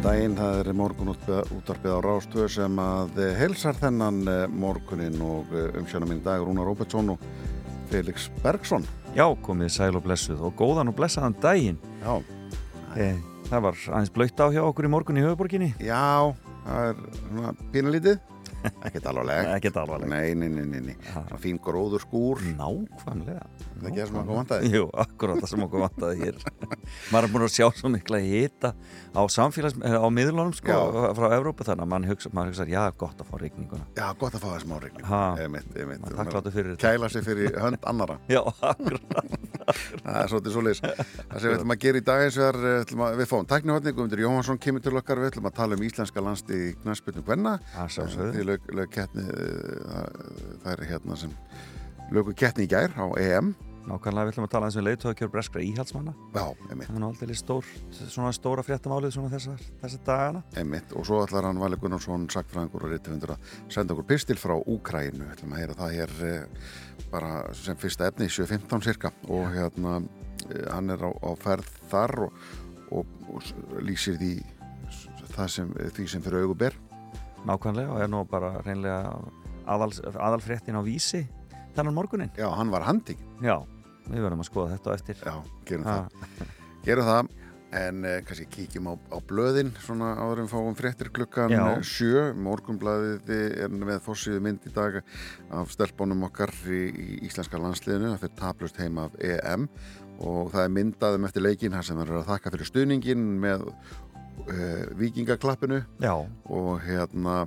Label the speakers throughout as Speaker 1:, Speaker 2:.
Speaker 1: Góðan daginn, það er morgun útvarpið á Rástöð sem að helsar þennan eh, morgunin og umsjóna minn dag Rúnar Róbertsson og Felix Bergsson.
Speaker 2: Já, komið sæl og blessuð og góðan og blessaðan daginn.
Speaker 1: Já,
Speaker 2: Eh, það var aðeins blöytt á hjá okkur í morgun í höfuborginni.
Speaker 1: já, það er svona pínulítið, ekkert alvarleg.
Speaker 2: Ekkert alvarleg.
Speaker 1: Nei, nei, nei, nei, nei. Svona fín gróður skúr,
Speaker 2: Nákvæmlega.
Speaker 1: það er ekki það sem okkur vantaði.
Speaker 2: Jú, akkurat það sem okkur vantaði hér. Maður er búin að sjá svo mikla hita á samfélags, eh, á miðlunum sko,
Speaker 1: Já.
Speaker 2: frá Evrópu þannig að mann hugsa, maður hugsa, já, gott að fá regninguna.
Speaker 1: Já, gott að fá það smá regning.
Speaker 2: Maður þakkláttur fyrir þetta.
Speaker 1: Kæla sig fyrir hönd annara.
Speaker 2: Já, akkurat.
Speaker 1: Það er svolítið svoleiðis. Það sem við ætlum að gera í dag eins og er, eh, við fáum tæknihotning, Guðmundur Jóhansson kemur til okkar, við ætlum að tala um íslenska landsti í knæsputnum Gvenna. Lög, kettni, það er hérna sem lögu kettni í gær á EM.
Speaker 2: Nákvæmlega við ætlum að tala eins og leiðtóðakjör breskra íhaldsmanna.
Speaker 1: Já, einmitt,
Speaker 2: Það er aldrei stór, svona stóra fréttamálið svona þessar, þessar dagana.
Speaker 1: einmitt. Og svo ætlar hann Vali Gunnarsson, sagfræðingur og reytufundur að senda okkur pistil frá Úkrænu. Ætlum að heyra það hér eh, bara sem fyrsta efni, 7.15 cirka. Og hérna, eh, hann er á, á ferð þar og, og, og lýsir því, það sem, því sem fyrir augu ber.
Speaker 2: Nákvæmlega og er nú bara reynlega aðal, aðalfréttin á vísi þennan morgunin.
Speaker 1: Já, hann var handing.
Speaker 2: Já, við verðum að skoða þetta á eftir.
Speaker 1: Já, gerum
Speaker 2: Ha,
Speaker 1: það. Gerum það. En eh, kannski kíkjum á, á blöðin svona áður en fáum fréttir klukkan
Speaker 2: Já.
Speaker 1: sjö. Morgunblæðið er með fórsíðu mynd í dag af stelpunum okkar í, í íslenska landsliðinu. Það fyrir tablust heim af EM og það er myndaðum eftir leikin þar sem er að þakka fyrir stuðningin með uh, vikingaklappinu
Speaker 2: Já,
Speaker 1: og hérna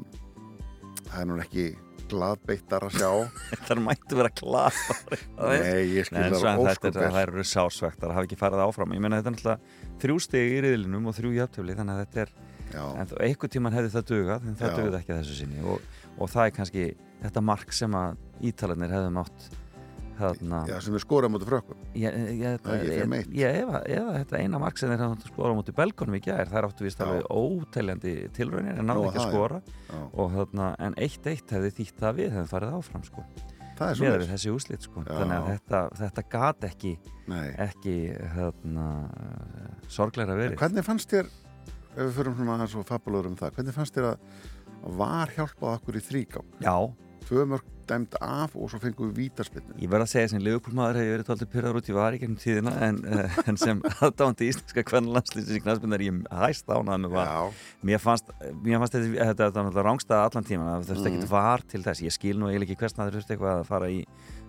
Speaker 1: það er nú ekki gladbeittar að sjá.
Speaker 2: það mættu vera klapa.
Speaker 1: Nei, ég skil
Speaker 2: Nei,
Speaker 1: það
Speaker 2: en þetta
Speaker 1: óskup
Speaker 2: er, það eru sársvektar að hafa ekki farið áfram. Ég meina þetta er náttúrulega þrjú stegi í riðlinum og þrjú jafntöfli þannig að þetta er,
Speaker 1: Já,
Speaker 2: en þó einhver tíman hefði það dugað en það
Speaker 1: Já.
Speaker 2: dugað ekki að þessu sinni og, og það er kannski þetta mark sem að ítalarnir hefðu mátt þarna
Speaker 1: já, sem við skorum út af frökkum.
Speaker 2: ég, ég,
Speaker 1: Það ekki
Speaker 2: ég,
Speaker 1: 5-1.
Speaker 2: ég, eða, eða þetta eina mark sem þeir skora móti belgunum í gær þær áttu vist
Speaker 1: Já.
Speaker 2: alveg óteljandi tilraunir en náðu ekki að
Speaker 1: það,
Speaker 2: skora og þarna, en 1-1 hefði þýtt það við hefði farið áfram sko
Speaker 1: það
Speaker 2: með
Speaker 1: svona.
Speaker 2: við þessi úslit sko þannig að þetta, þetta gat ekki
Speaker 1: Nei.
Speaker 2: ekki hérna, sorgleira verið
Speaker 1: Hvernig fannst þér, ef við förum svona aðeins og fabulur um það, hvernig fannst þér að var hjálpað okkur í þríká?
Speaker 2: Já,
Speaker 1: Tvö mörg dæmt af og svo fengum við vítaspinnu.
Speaker 2: ég verð að segja sem Leopoldmaður hefur verið tóltið pyrraður út í var í gegnum tíðina en, uh, en sem aðdándi íslenska kvennlandslýsins í knæspinnar ég hæst ánað með var Mér fannst, mér fannst þetta, þetta, þetta, þetta rángstæða allan tíman, það þurfti
Speaker 1: Mm.
Speaker 2: ekkit var til þess, ég skil nú eiginlega ekki hversna það þurfti eitthvað að fara í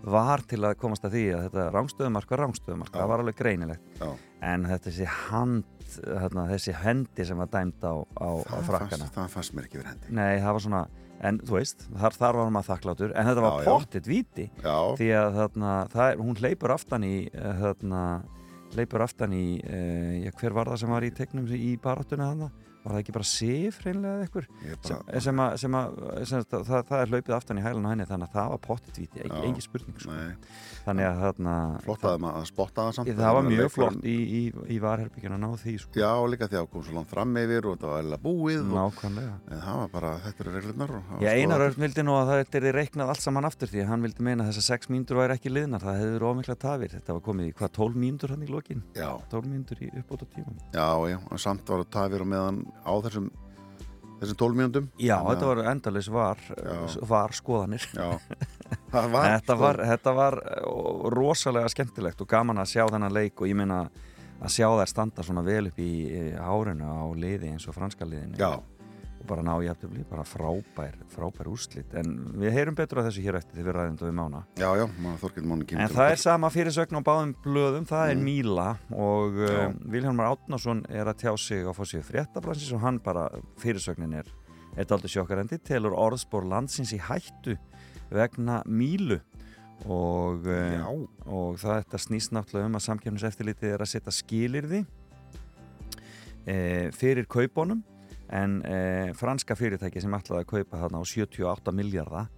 Speaker 2: var til að komast að því að þetta rángstöðumark var rángstöðumark, það var alveg greinilegt
Speaker 1: já.
Speaker 2: en þetta þessi hand, þarna, þessi hendi sem var dæmd á, á, á frakkana
Speaker 1: það fannst mér ekki verið hendi.
Speaker 2: Nei, það var svona, en þú veist, þar, þar var maður þakklátur, en þetta var pottitt víti.
Speaker 1: Já,
Speaker 2: því að þarna, er, hún hleypur aftan í eh, þarna, hleypur aftan í uh, já, hver var það sem var í tegnum í baráttuna þarna, var það ekki bara sif reynlega eða ykkur
Speaker 1: bara,
Speaker 2: sem, að, sem, að, sem að, það, það er hlaupið aftan í hælan á henni þannig að það var
Speaker 1: Já.
Speaker 2: ekki, ekki spurning sko. þannig að þarna
Speaker 1: flott að maður spotta það samt.
Speaker 2: það, var mjög flott í, í, í varherbyggjun að ná því sko.
Speaker 1: Já, líka því að kom svo langt fram yfir og það var eða búið og, það var bara, þetta eru reglunar og
Speaker 2: Já, Einar. Örn vildi nú að það er reiknað allt saman aftur því að hann vildi meina að þessar 6 mínútur væri ekki liðnar, það hefði verið ómikla tafir þetta var komið í hvað 12 mínútur hann í lokin
Speaker 1: Já,
Speaker 2: 12 mínútur í uppbóta tímum
Speaker 1: já, já, samt var það tafir og meðan á þessum, þessum tólf mínúndum.
Speaker 2: Já,
Speaker 1: Þannig
Speaker 2: þetta var endalins var, var skoðanir.
Speaker 1: Já, það var,
Speaker 2: þetta,
Speaker 1: sko-
Speaker 2: var, þetta var uh, rosalega skemmtilegt og gaman að sjá þennan leik og ég meina að sjá þær standa svona vel upp í eh, hárinu á liði eins og franska liðinu.
Speaker 1: Já,
Speaker 2: og bara ná í aftur bara frábær, frábær úrslit. En við heyrum betur að þessu hér eftir því við ræðum þetta við mána.
Speaker 1: Já, já, Þorkild Máni kemur
Speaker 2: En það er sama fyrirsögn á báðum blöðum, það er
Speaker 1: Mm.
Speaker 2: Míla og uh, Vilhelmar Átnason er að tjá sig á fórsíðu fréttablansins og hann bara, fyrirsögnin er eitt aldrei sjokkarendi, telur orðspor landsins í hættu vegna Mílu. Og, uh, og það þetta snýst náttúrulega um að samkjörnuseftirlitið er að setja skilirði uh, fyrir kaupunum en eh, franska fyrirtæki sem ætlaði að kaupa þarna á 78 miljardar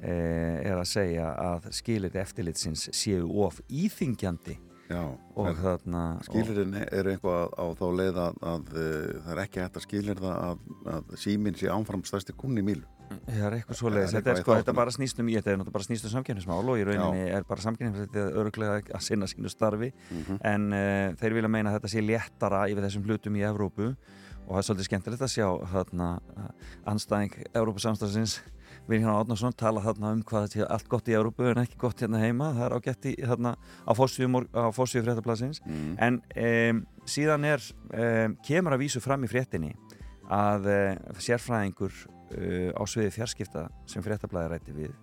Speaker 2: eh, er að segja að skilir eftirlitsins séu of íþingjandi
Speaker 1: Já,
Speaker 2: og þarna
Speaker 1: skilirinn er eitthvað á þá leið að, að uh, það er ekki hægt að skilir það að, að síminn sé ánfram stærsti kunni í mílu.
Speaker 2: Það er eitthvað svo leiðis, þetta er
Speaker 1: í
Speaker 2: sko, þetta bara snýst um, ég þetta er náttúrulega bara snýst um samkynnismál og í rauninni er bara samkynnismál örglega að sinna sínu starfi.
Speaker 1: Mhm.
Speaker 2: en uh, þeir vilja meina að þetta sé léttara yfir þessum hlutum í Evrópu og það er svolítið skemmtilegt að sjá þarna uh, anstæðing Evrópusamstafsins Viljan Átnarsson tala þarna um hvað þetta er allt gott í Evrópu en ekki gott hérna heima það er ágætt í þarna á fórsvíu fréttablasins
Speaker 1: Mm.
Speaker 2: en um, síðan er um, kemur að vísu fram í fréttinni að uh, sérfræðingur uh, á sviði fjarskipta sem fréttablaði rætti við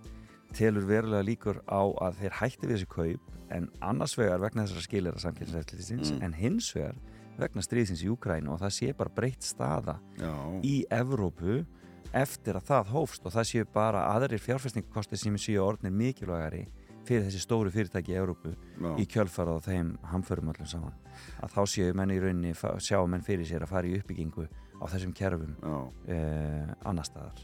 Speaker 2: telur verulega líkur á að þeir hætti við þessi kaup en annars vegar vegna þessara skilir að samkynnseftlýsins
Speaker 1: Mm.
Speaker 2: en hins vegar vegna stríðsins í Úkrænu og það sé bara breytt staða
Speaker 1: Já,
Speaker 2: í Evrópu eftir að það hófst og það séu bara aðrir fjárfæstingakosti sem séu orðnir mikilvægari fyrir þessi stóru fyrirtæki í Evrópu
Speaker 1: já,
Speaker 2: í kjölfarað á þeim hamförum öllum saman. Að þá séu menn í rauninni sjá menn fyrir sér að fara í uppbyggingu á þessum kerfum eh, annar staðar.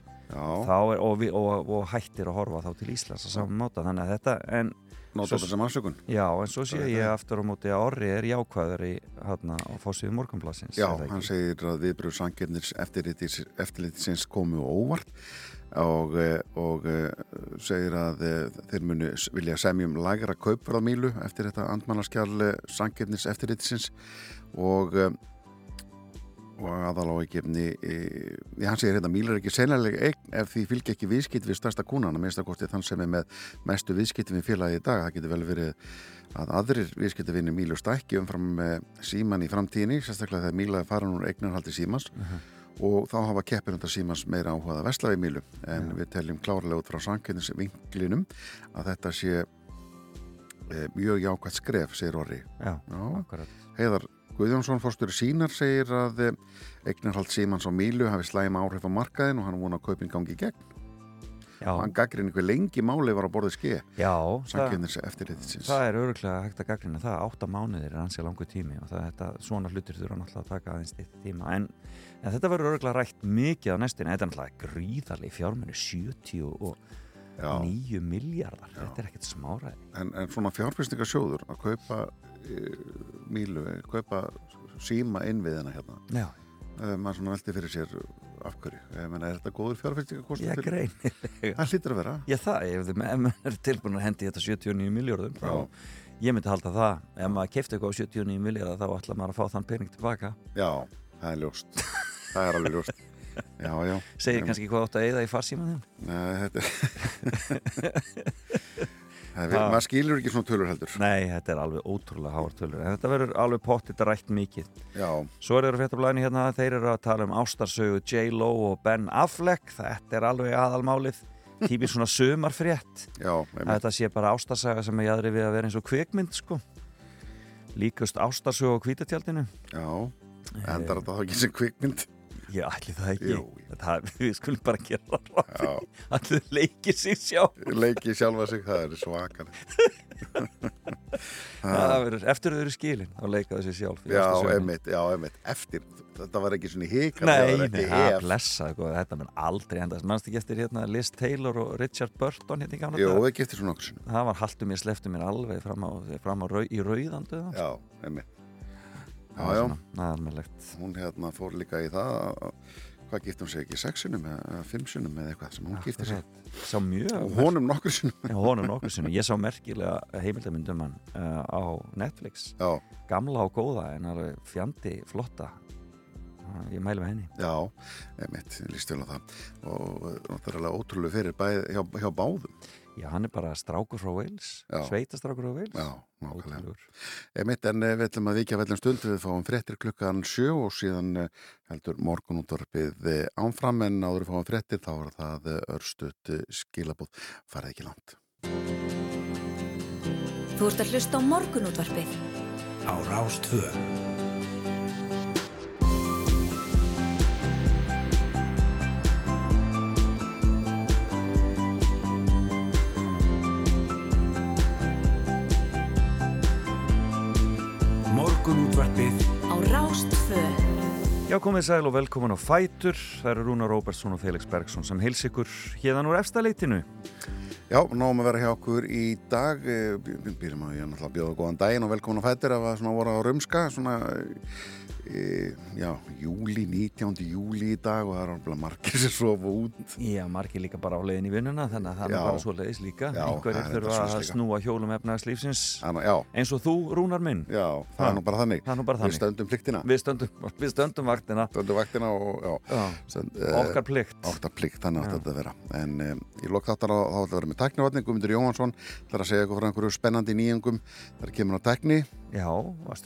Speaker 2: Er, og, vi- og, og hættir að horfa þá til Íslands á saman máta. Þannig að þetta en, Svo-
Speaker 1: þetta sem afsökun.
Speaker 2: já, en svo sé ég aftur á móti að Orri er jákvæður í hérna á fósíðu morgunblassins
Speaker 1: Já, hann segir að viðbröð sangirnir eftirlitsins komu óvart og, eh, og eh, segir að eh, þeir munu vilja semjum lægra kaupfráðmílu eftir þetta andmannaskjál sangirnis eftirlitsins og og aðal á ekki já, hann segir hérna, Míla er ekki sennilega eign ef því fylgja ekki viðskipt við stærsta kúnan að minnst að kosti þann sem er með mestu viðskipti við félagi í dag, það getur vel verið að aðrir viðskiptavinni Mílu stækki umfram með síman í framtíðinni sérstaklega þegar Míla er farin úr eignarhaldi símans. Og þá hafa keppinundar símans meira áhugað að vesla við Mílu. En við teljum klárlega út frá sannkynnis vinklinum að þetta sé e, mjög jákvæmt skref, segir Orri.
Speaker 2: Já,
Speaker 1: Já. Heiðar Guðjónsson fórstur sínar segir að eh, eignarhald símans á Mílu hafi slæm áhrif á markaðin og hann vona kaupin gangi í gegn.
Speaker 2: Já,
Speaker 1: og hann gaggrinn einhver lengi máli var að borðið ske
Speaker 2: já það,
Speaker 1: sannkynnis eftirlitsins
Speaker 2: það er öruglega hægt að gaggrina það. Átta mánuðir er ansið langu tími og það, þetta, svona hlutir þurfa náttúrulega að taka aðeins eitt tíma. En, en þetta verður öruglega rætt mikið á næstinni, þetta er náttúrulega gríðarlega fjármennu 79
Speaker 1: Já,
Speaker 2: miljardar, þetta er ekkert smáræði.
Speaker 1: En, en svona fjárfyrstingarsjóður að kaupa Mílu, eh, kaupa síma innviðina hérna.
Speaker 2: Já,
Speaker 1: e, maður svona velti fyrir sér af hverju, ég menna er þetta góður fjárfyrstingakostur
Speaker 2: ég greinilega.
Speaker 1: Það hlýtur að vera.
Speaker 2: Ég það, ef maður er tilbúin að hendi þetta 79 miljardum þá ég myndi halda það, ef maður kefti eitthvað á 79 miljardar þá ætla maður að fá þann pening tilbaka.
Speaker 1: Já, það er ljóst. Það er alveg ljóst. Já, já.
Speaker 2: Segir
Speaker 1: Em,
Speaker 2: kannski hvað átt að eyða í farsíma þeim
Speaker 1: Nei, þetta er Það er, maður skilur ekki svona tölur heldur.
Speaker 2: Nei, þetta er alveg ótrúlega háar tölur. En þetta verður alveg pottit rætt mikið.
Speaker 1: Já,
Speaker 2: Svo er þeirra fréttablaðinu hérna þeir eru að tala um ástarsögu J-Lo og Ben Affleck. Þetta er alveg aðalmálið. Típið svona
Speaker 1: já, einmitt.
Speaker 2: þetta sé bara ástarsaga sem er jæðri við að vera eins og kvikmynd sko. Líkust ástarsögu á kvítatjaldinu
Speaker 1: já. Endar þetta þá ekki sem kvikmynd?
Speaker 2: Ég ætli það ekki.
Speaker 1: Jú.
Speaker 2: Það, Við skulum bara gera það
Speaker 1: Já.
Speaker 2: Allir leikir sér sjá
Speaker 1: leiki sjálfa sig, það er
Speaker 2: verður, Eftir þau eru skilin þá leika þessi sjálf
Speaker 1: Já, einmitt, já, einmitt. Eftir, þetta var ekki svona hík
Speaker 2: Nei, nei, það blessa sko, Þetta mun aldrei endast. Manst ekki eftir hérna Liz Taylor og Richard Burton hérna í gamla daga?
Speaker 1: við giftir svona okkur
Speaker 2: Það var haltu mér, sleftu mér alveg fram á, fram á rau, í rauðandu
Speaker 1: Já, einmitt. Já, já, hún hérna fór líka í það að- Hvað gifti hún sig ekki? Sexunum eða fimmsunum eða eitthvað sem hún gifti sig?
Speaker 2: Sá mjög
Speaker 1: Og honum nokkur sinum
Speaker 2: Já, honum nokkuð sinni. Ég sá merkilega heimildamindum hann uh, á Netflix.
Speaker 1: Já,
Speaker 2: gamla og góða en alveg fjandi flotta. Uh, ég mælu með henni.
Speaker 1: Já, einmitt, líst vel á það. Og náttúrulega ótrúlega fyrir bæð, hjá, hjá báðum
Speaker 2: Já, hann er bara strákur frá Wales sveitastrákur frá Wales
Speaker 1: Já, nákvæmlega. Einmitt, en eh, við ætlum að vikja vellum stund við fáum fréttir klukkan sjö og síðan eh, heldur morgunútvarpið eh, ánfram en áður við fáum fréttir þá er það örstutt eh, skilabóð farið ekki langt.
Speaker 3: Þú ert að hlusta á morgunútvarpið.
Speaker 4: á Rástvö
Speaker 2: Já, komið sæl og velkomin á Fætur. Það eru Rúna Róbertsson og Felix Bergsson sem heils ykkur hérðan úr efstaleitinu.
Speaker 1: Já, náum að vera hjá okkur í dag. Býrum að ég náttúrulega að bjóða góðan daginn og velkomin á Fætur. Það var svona voru á Rumska, svona e, já, júli, 19. júli í dag og það er alveg margir sem sofa út.
Speaker 2: Já, margir líka bara á leiðin í vinnuna þannig að það er bara svo leiðis líka.
Speaker 1: Já,
Speaker 2: einhverjir þurfa að líka. snúa hjólum efnagslífsins eins og þú, Rúnar minn.
Speaker 1: Já, það ha. er nú bara þannig,
Speaker 2: nú bara þannig.
Speaker 1: Við stöndum pliktina.
Speaker 2: Við stöndum, við stöndum vaktina.
Speaker 1: Stöndum vaktina og, já,
Speaker 2: Stönd, Okkar plikt.
Speaker 1: Okkar plikt, þannig átti þetta að vera. En um, ég lók þáttar að það ætla að vera með tæknivatning Guðmundur Jóhansson, það er að segja eitthvað frá einhverju spennandi nýjungum. Það er á
Speaker 2: Já, að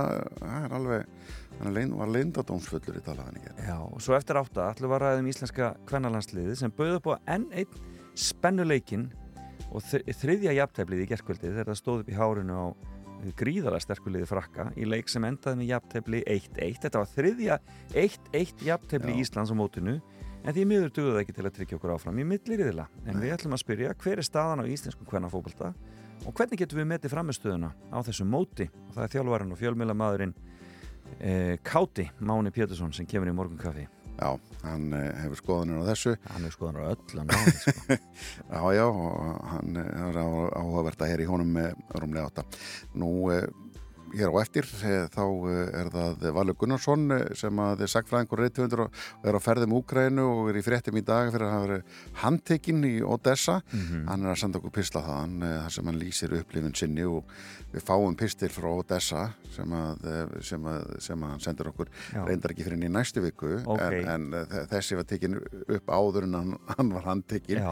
Speaker 1: það er alveg, hann var lindadómsfullur í talaðan ekki.
Speaker 2: Já, og svo eftir átta ætlum við að ræða um íslenska kvennalandsliði sem bauð upp á enn einn spennuleikin og þriðja jafntæflið í gerðkvöldið þegar það stóð upp í hárinu á gríðalega sterkuliði frakka í leik sem endaði með jafntæfli 1-1. Þetta var þriðja 1-1 jafntæfli í Íslands á mótinu en því miður duðuð ekki til að tryggja okkur áfram í milliriðila. En við ætlum að spyrja hver er staðan á íslensku kvennafókbalta og hvernig getum við metið framistöðuna á þessu móti? Og það er þjálfvarinn og fjölmjölamadurinn eh, Káti Máni Pétursson sem kemur í morgunkaffi.
Speaker 1: Já, hann eh, hefur skoðanir á þessu.
Speaker 2: Hann hefur skoðanir á öll máni, sko.
Speaker 1: Já, já, og hann er áhugavert að heyra í honum með rúmlega átta. Nú eh, hér á eftir eh, þá eh, er það Valur Gunnarsson eh, sem að er sagfræðingur reytuundur og er á ferðum Úgrænu og er í fréttum í dag fyrir að hafa verið handtekinn í Odessa mm -hmm. hann er að senda okkur pistla þaðan þar sem hann lýsir upplifun sinni og við fáum pistil frá Odessa sem að, sem að, sem að hann sendur okkur Já. reyndar ekki fyrir henni í næstu viku okay. en, en þessi var tekinn upp áður en hann, hann var handtekinn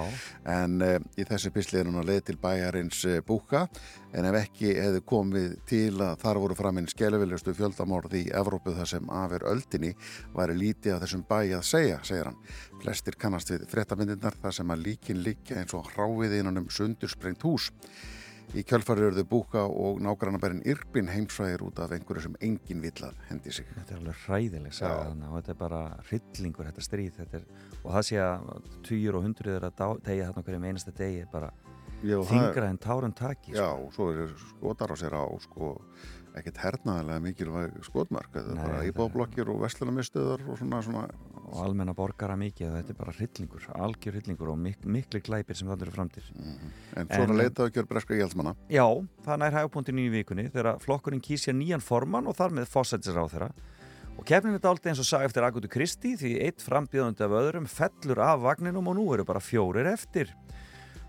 Speaker 1: en uh, í þessi pistli er hann að leið til bæjarins búka en ef ekki hefði komið til að þar voru framinn skelviljustu fjöldamorð í Evrópu þar sem afir öldinni væri lítið að þessum bæi að segja, segir hann. Flestir kannast við frettamindinnar þar sem að líkin líkja eins og hráið innan um sundursprengt hús. Í kjölfarið eru þau búka og nágrannabærin Irpin heimsvæðir út af einhverju sem enginn vill að hendi sig.
Speaker 2: Þetta er alveg hræðileg saga þannig og þetta er bara hryllingur, þetta stríð þetta er, og það sé að týjur og hundruður að tegja þarna hverjum einasta degi bara þingra en táran taki
Speaker 1: Já, sko. og svo er skotar á sér á sko, ekkert hernaðilega mikilvæg skotmark þetta er bara íbáblokkir og vestlunarmistuðar og svona, svona
Speaker 2: og almenna borgara mikið þetta er bara hryllingur, algjör hryllingur og mik miklu glæpir sem það eru framtir
Speaker 1: mm -hmm. En svona leitaðu að breska íhaldsmanna.
Speaker 2: Já, það nær hægpunktinu í vikunni þegar flokkurinn kýsja nýjan formann og þar með fósættisar á þeirra og kefnin er aldrei eins og sagði eftir Agutu Kristi því eitt frambíðandi af öðrum fellur af vagninum og nú eru bara fjórir eftir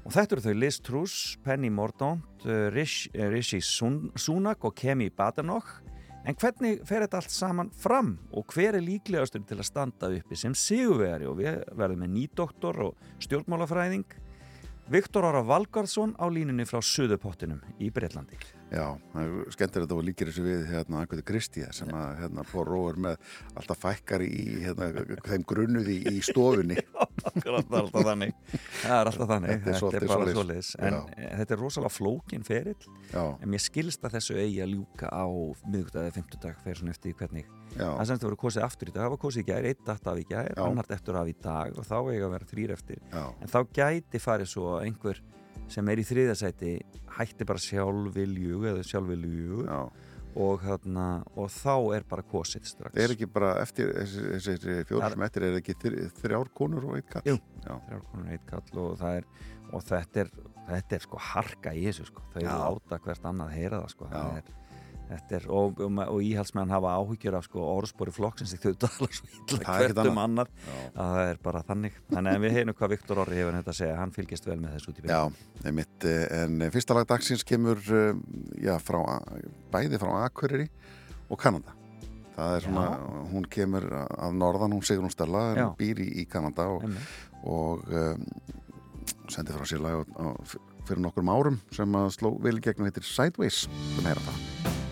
Speaker 2: Og þetta eru þau Liz Truss, Penny Mordaunt, uh, Rishi, uh, Rishi Sunak og Kemi Badenoch. En hvernig fer þetta allt saman fram og hver er líklegastur til að standa uppi sem sigurvegari og við verðum með nýdoktor og stjórnmálafræðing Viktor Ára Valgarðsson á línunni frá Suðupottinum í Breitlandi.
Speaker 1: Já, það er að það var líkir þessu við hérna Akviti Kristíða sem að hérna fór róður með alltaf fækkar í hérna þeim grunnuði í, stofunni.
Speaker 2: Já, það er alltaf þannig. Það er alltaf þannig, þetta er, þetta er bara svoleiðis. en Já. Eh, þetta er rosalega flókin ferill Já. en mér skilst að þessu eigi að ljúka á miðugdaði 50 dag fyrir svona eftir hvernig Já. það semst að vera kosið aftur í dag það var kosið í gæri, eitt dætt af í gæri annart eftir af í dag og þá eigi að vera þrýr eftir. En þá gæti farið svo einhver sem er í þriðasæti hætti bara sjálfvilju eða sjálfvilju og, hérna, og þá er bara kosið strax.
Speaker 1: Er ekki bara eftir sem eftir er ekki þrjár konur og eitt kall?
Speaker 2: Jú, þrjár konur og eitt kall og, er, og þetta, er, þetta er sko harka í þessu sko, þau eru áta hvert annað heyra það sko, það er Er, og, og, og íhalsmenn hafa áhyggjur af sko, orðspori flokksins þau tala svo illa hvertum annar að það er bara þannig. Þannig en við heyrum hvað Viktor Orri hefur þetta að segja. Hann fylgist vel með þessu út í byrju
Speaker 1: Já, einmitt, eh, en fyrsta lag dagsins kemur eh, já, frá, bæði frá Akureyri og Kanada. Það er svona, já. hún kemur af norðan, hún segur hún stella hún býr í, í Kanada og, og um, sendi frá sér lag á, á, fyrir nokkur árum sem að sló vel í gegnum heitir Sideways, sem heyra það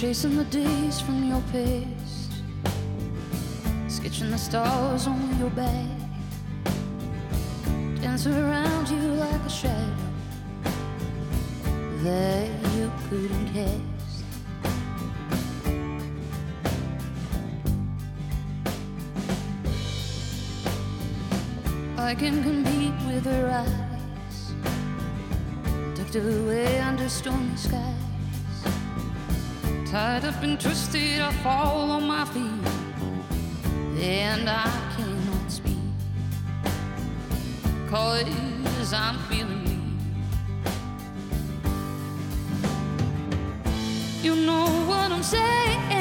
Speaker 1: Chasing the days from your past Sketching the stars on your back Dancing around you like a shadow That you couldn't cast I
Speaker 5: can compete with her eyes, tucked away under stormy skies. Tied up and twisted, I fall on my feet, and I cannot speak. Cause I'm feeling weak. You know what I'm saying?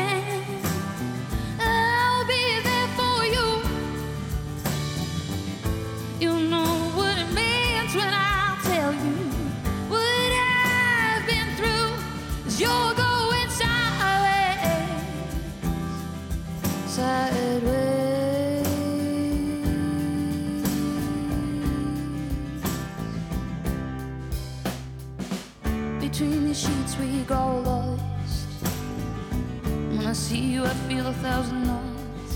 Speaker 5: Go lost. When I see you, I feel a thousand knots.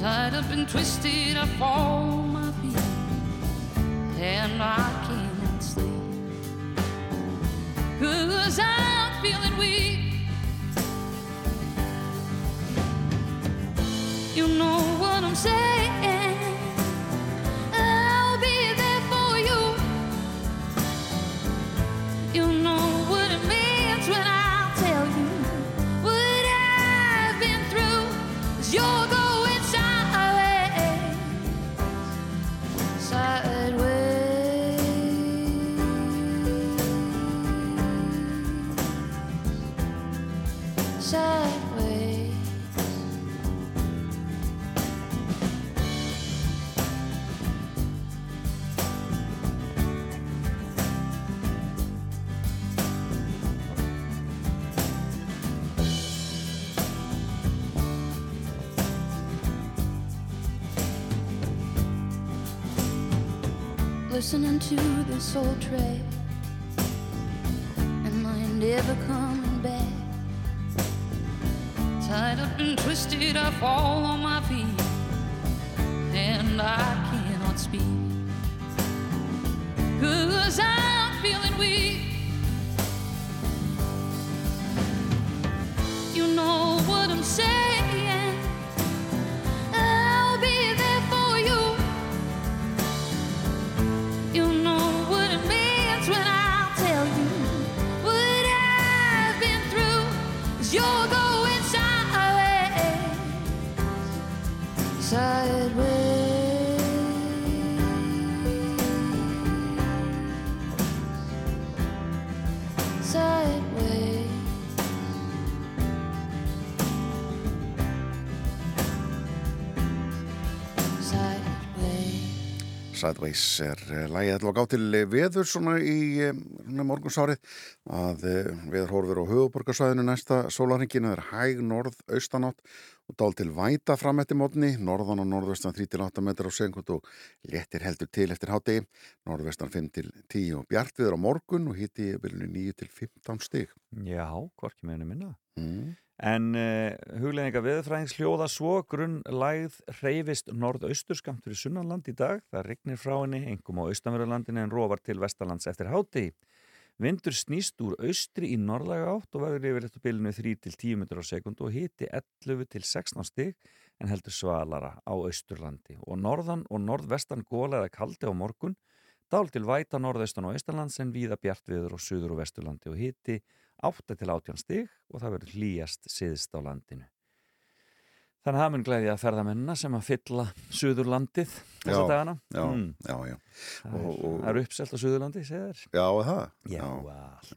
Speaker 5: Tied up and twisted, I fall my feet, and I cannot sleep. Cause I'm feeling weak. You know what I'm saying? Listening to this old track and I never coming back. Tied up and twisted I fall on my feet. And I cannot speak. Cause I'm feeling weak. You know what I'm saying Sideways
Speaker 1: er uh, lægið alltaf gá til eh, veður svona í um, morgunsárið að uh, veður horfir á höfuborgarsvæðinu næsta sólarhinginu er hæg norð-austanátt og dál til væta fram eftir mótni, norðan og norðvestan 3-8 metrar á sekund og léttir heldur til eftir hátegi, norðvestan 5-10 og bjart viður á morgun og hitti viljunu 9-15 stig.
Speaker 2: Já, hvorki meðinu minna.
Speaker 1: Mm.
Speaker 2: En uh, hugleðinga viðfræðings hljóða svo grunn lægð reyfist norðaustur skamt fyrir sunnanland í dag. Það rignir frá henni, engum á austanverðurlandinu en róvar til vestalands eftir háti. Vindur snýst úr austri í norðlaga átt og verður yfir þetta bylunu 3-10 metrar á sekund og hiti 11 til 16 stig en heldur svalara á austurlandi. Og norðan og norðvestan góla eða kaldi á morgun, dál til væta norðaustan og austanlands en víða bjart viður og suður og vesturlandi og hiti 8 til 18 stig og það verður hlýjast siðst á landinu. Þannig að það mun glæði að ferðamennina sem að fylla Suðurlandið þessa
Speaker 1: Já,
Speaker 2: dagana.
Speaker 1: Já,
Speaker 2: Mm.
Speaker 1: já, já.
Speaker 2: Það
Speaker 1: Og-
Speaker 2: er-
Speaker 1: og-
Speaker 2: það er uppselt á Suðurlandi, segir þér.
Speaker 1: Já, það?
Speaker 2: Já,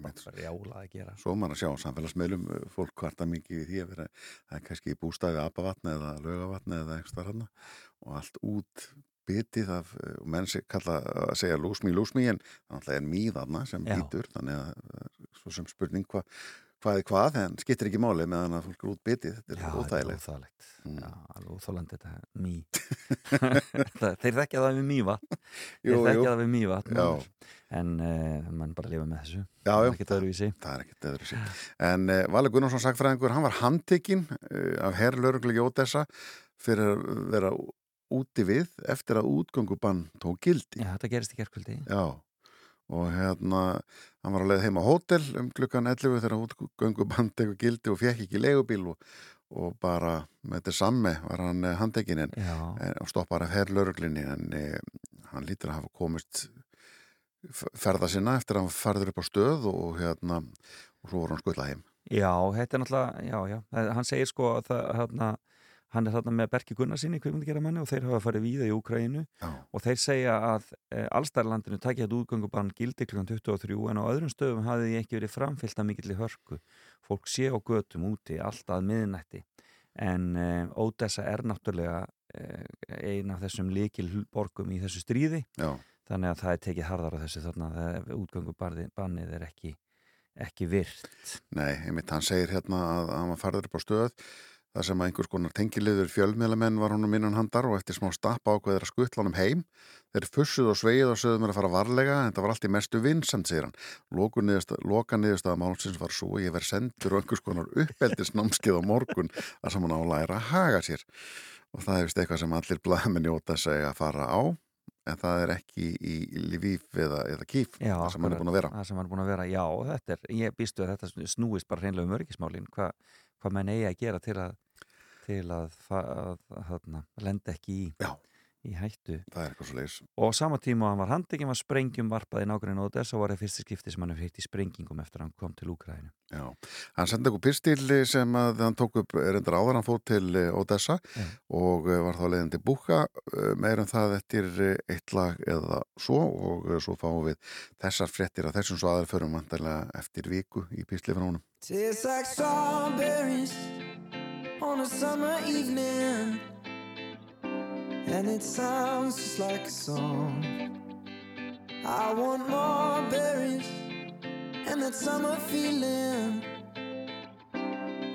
Speaker 2: alltaf rjála að gera.
Speaker 1: Svo maður að sjá á samfélagsmiðlum uh, fólk kvarta mikið við því að vera það er kannski bústæði apavatni eða lögavatni eða einhver hann og allt út bitið af uh, og menn kalla að segja lúsmi, lúsmi en þannig er mýðarna sem
Speaker 2: Já.
Speaker 1: býtur þannig að það er svo sem spurning hva, hvað er hvað en skiptir ekki máli meðan að fólk er út bitið þetta er
Speaker 2: Já, þetta er
Speaker 1: óþægilegt
Speaker 2: óþægilegt.
Speaker 1: Mm.
Speaker 2: Já, alveg óþólandi þetta mý. Það- Þeir þekkja það við mýva. Þeir þekkja það við mýva.
Speaker 1: Já.
Speaker 2: En uh, mann bara lifa með þessu. Það er. Ekkert öðruvísi.
Speaker 1: Það er ekkert öðru sér. En uh, Valur Gunnarsson sagfræðingur, hann var handtekinn uh, af herrlauruglu Jótessa fyrir að vera úti við eftir að útgöngubann tók gildi.
Speaker 2: Já, þetta gerist í gerkvöldi.
Speaker 1: Já, og hérna, hann var að leið heim á hótel um klukkan 11 þegar útgöngubann tekur gildi og fekk ekki leigubíl og,
Speaker 6: og bara með þetta samme var hann handekinn og stoppar af herrlauruglinni en e, hann lítur að hafa komist ferða sinna eftir að hann ferður upp á stöð og hérna og svo voru hann skullað heim
Speaker 2: Já, þetta er náttúrulega, já, já, hann segir sko að það, hérna hann er þarna með Berki Gunnarsinni kveimundgeramanni og þeir hafa farið víða í Úkræinu og þeir segja að e, allstæðarlandinu takja þetta útgöngubann gildi kl. 23 en á öðrum stöðum hafi því ekki verið framfyllt að mikill í hörku fólk sé á götum úti alltaf miðnætti en e, Ódessa er náttúrulega e, eina af þessum líkil borgum í þessu stríði
Speaker 6: Já.
Speaker 2: þannig að það er tekið hardar á þessu þarna að útgöngubannið er ekki ekki virt.
Speaker 6: Nei, einmitt hann segir hérna að hann þar sem að einhvers konar tengiliður fjölmiðlamenn var honum innan handar og eftir smá stappa ákveðir að skuttlanum heim. Þeir fussuð og sveið og sögðum er að fara varlega en það var allt í mestu vinsand, segir hann. Loka niðurstaða málsins var svo ég verð sendur og einhvers konar uppeldisnámskið á morgun að saman álæra að haga sér. Og það hefist eitthvað sem allir blæðmenni óta segja að fara á en það er ekki í Lviv eða, eða Kíf,
Speaker 2: já,
Speaker 6: það sem hann er búin að vera.
Speaker 2: það sem hann er búin að vera, já, þetta er ég býstu að þetta snúist bara hreinlega um örgismálin hvað hva menn eigi að gera til að til að, að, að, að lenda ekki í, í hættu. Og sama tíma hann var handekinn var sprengjum varpaði nákvæmlega og þess að var það fyrsti skipti sem hann hefði heitt í sprengingum eftir að hann kom til Úkræðinu
Speaker 6: Já, hann sendi okkur pistil sem að hann tók upp reyndar áðan hann fótt til eh, Odessa Já. og eh, var þá leiðin til Búka eh, meirum það eftir eitt lag eða svo og svo fáum við þessar frettir að þessum svo aðeins förum vantarlega eftir viku í pisli frá honum on a summer evening. And it sounds just like a song. I want more berries And that summer feeling.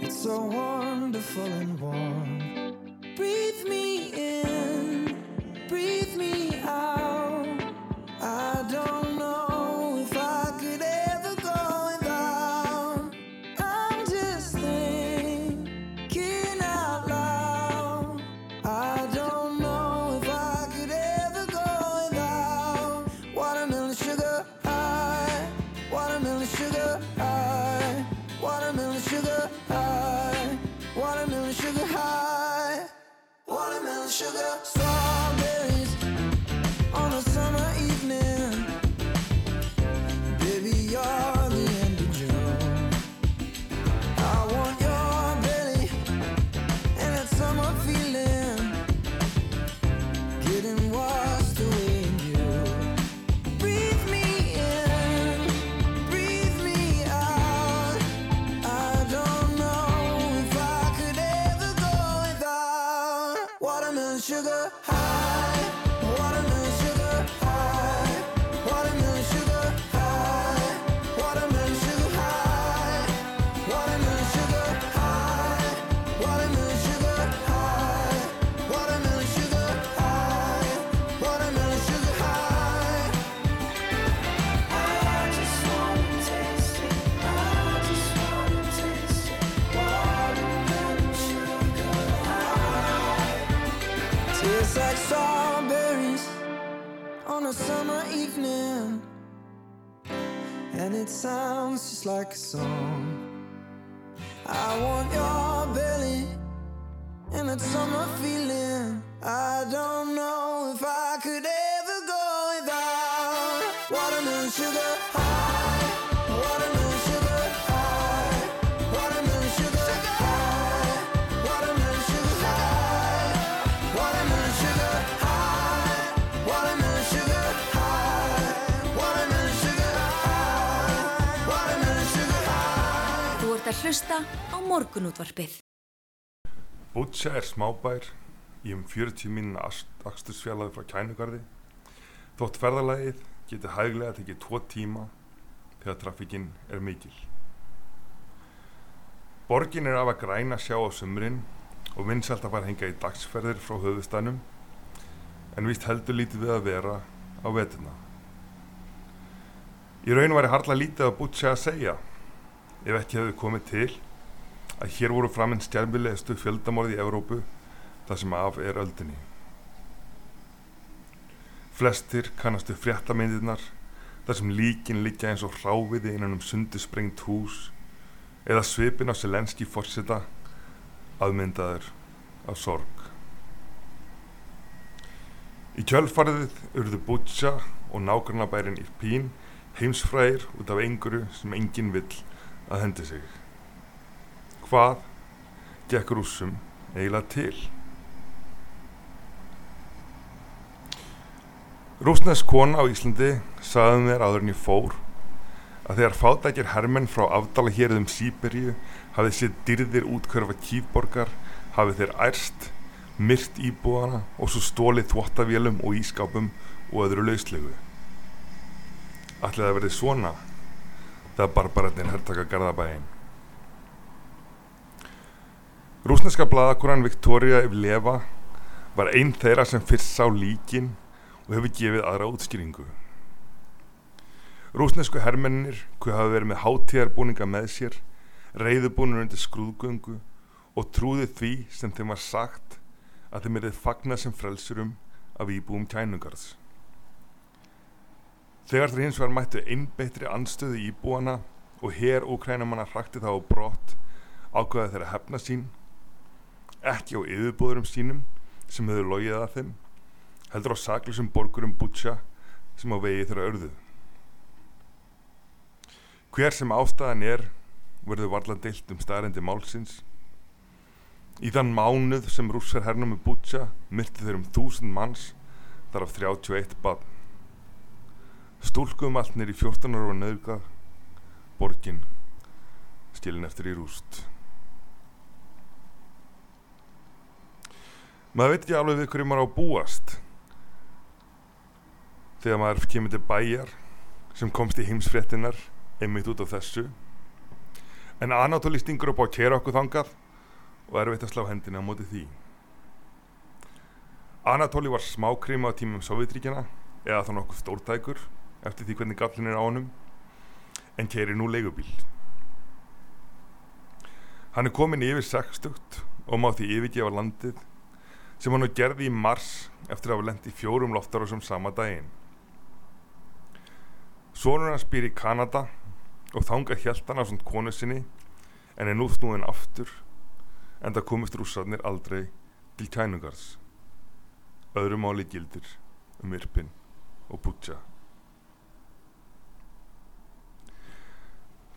Speaker 6: It's so wonderful and warm. Breathe me in Breathe evening And it sounds just like a song. I want your belly and that summer feeling. I don't know if I could ever go without Watermelon sugar
Speaker 3: að hlusta á morgunútvarpið.
Speaker 7: Bútsja er smábær í um 40 mínuna akstursfjallaði frá kænugarði. Þótt ferðalagið getur hæglega tekið tvo tíma þegar trafíkinn er mikil. Borgin er af að græna sjá á sumrin og vinsalt að fara henga í dagsferðir frá höfustænum en víst heldur lítið við að vera á veturna. Í raun var ég harla lítið að Bútsja að segja ef ekki hefði komið til að hér voru framinn stjærmilegustu fjöldamorði í Evrópu þar sem af er öldinni. Flestir kannastu fréttamyndirnar þar sem líkin liggja eins og hráviði innan um sundursprengt hús eða svipin á Selenski fórseta aðmyndaður af sorg. Í kjölfarið urðu Butja og nákvæmnabærin Irpín heimsfræðir út af einhverju sem enginn vill að hendi sig. Hvað gekk rússum eiginlega til? Rúsnesk kona á Íslandi sagði mér áður en ég fór að þegar fátækir hermenn frá afdala hér um Sýberíu hafið sér dyrðir útkörfa kýfborgar hafið þeir ærst, myrt íbúana og svo stólið þvottavélum og ískápum og öðru lauslegu. Ætlaði að verði svona þegar barbarættin herrtaka Garðabæin. Rúsneska bladakuran Viktoria Evleva var einn þeirra sem fyrst sá líkin og hefur gefið aðra útskýringu. Rúsnesku hermennir hvað hafa verið með hátíðarbúninga með sér, reyðubúnur undir skrúðgöngu og trúði því sem þeim var sagt að þeim erið fagnað sem frelsurum af íbúum kænugarðs. Þegar þeir hins vegar mættu einbeitri anstöðu íbúana og hér úkrænumanna hrakti þá brott ákvaði þeirra hefna sín, ekki á yfirbúðurum sínum sem hefur logið að þeim, heldur á saklusum borgurum Butja sem á vegi þeirra örðu. Hver sem ástæðan er verður varla deilt um staðrendi málsins. Í þann mánuð sem rússar hernum með Butja myrti þeir um þúsund manns þar af 31 bann. Stúlkum allt nýri 14 ára var nöðgað, borgin skilin eftir í rúst. Maður veit ekki alveg við hverju maður á að búast. Þegar maður kemur til bæjar sem komst í heimsfréttinar einmitt út af þessu. En Anatoli stingur upp á kera okkur þangað og er veitt að slá hendina á móti því. Anatoli var smákrima á tímum Sovjetríkjana eða þá nokkuð stórtækur eftir því hvernig gallin er á honum en keri nú leigubíl. Hann er komin yfir 60 og má því yfirgefa landið sem hann gerði í mars eftir að hafa lendi fjórum loftarásum sama daginn. Sónur hans býr í Kanada og þanga hjælt hann á svont konu sinni en er nú snúin aftur en það komist rússarnir aldrei til kænungars öðru máli gildir um Irpin og Butja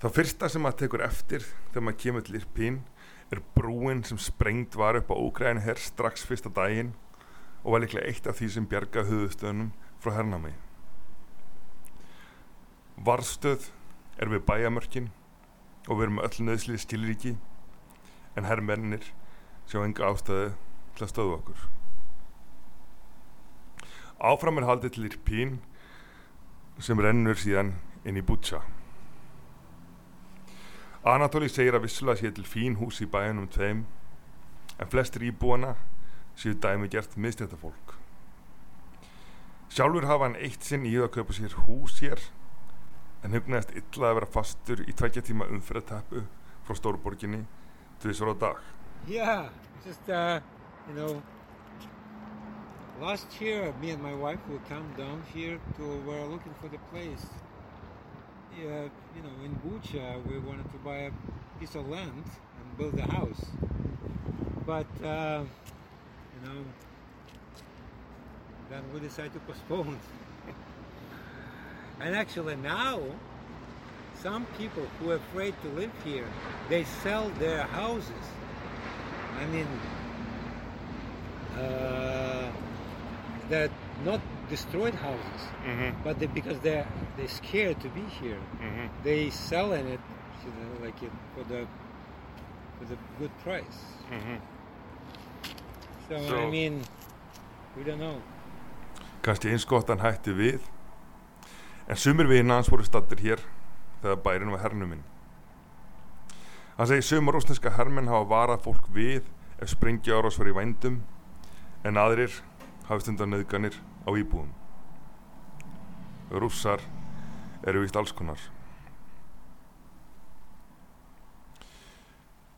Speaker 7: Það fyrsta sem maður tekur eftir þegar maður kemur til Irpin er brúin sem sprengt var upp á Úgræn herr strax fyrsta daginn og var líklega eitt af því sem bjarga höfustöðunum frá hernami Varstöð er við bæjamörkin og við erum öll nöðslið skilríki en herrmennir sjá enga ástæðu til að stöðu okkur. Áfram er haldið til Irpín sem rennur síðan inn í Butja. Anatoli segir að vissulega sé til fín hús í bæjunum tveim en flestir íbúana séu dæmi gert miðstættafólk. Sjálfur hafa hann eitt sinn í að kaupa sér hús hér en hugnaðist illa að vera fastur í tveikja tíma umfyrirtappu frá Stórborginni tvisvar á dag.
Speaker 8: Yeah, just uh, you know, last year me and my wife will come down here to we're looking for the place. You know, in Bucha we wanted to buy a piece of land and build a house, but uh, you know, then we decided to postpone. And actually now, some people who are afraid to live here, they sell their houses. I mean, uh, they're not destroyed houses,
Speaker 7: Mm-hmm.
Speaker 8: but they, because they're they're scared to be here,
Speaker 7: Mm-hmm.
Speaker 8: they selling it, you know, like it for the for the good price.
Speaker 7: Mm-hmm.
Speaker 8: So, I
Speaker 7: So-
Speaker 8: mean, we don't know.
Speaker 7: Kanski eins gott hann hætti við en sumir vina hans voru stattir hér þegar bærin var hernuminn. Hann segi sumar rúsneska hermenn hafa varað fólk við ef sprengja árás var í vændum en aðrir hafi stundan nöðganir á íbúðum. Rússar eru víst alls konar.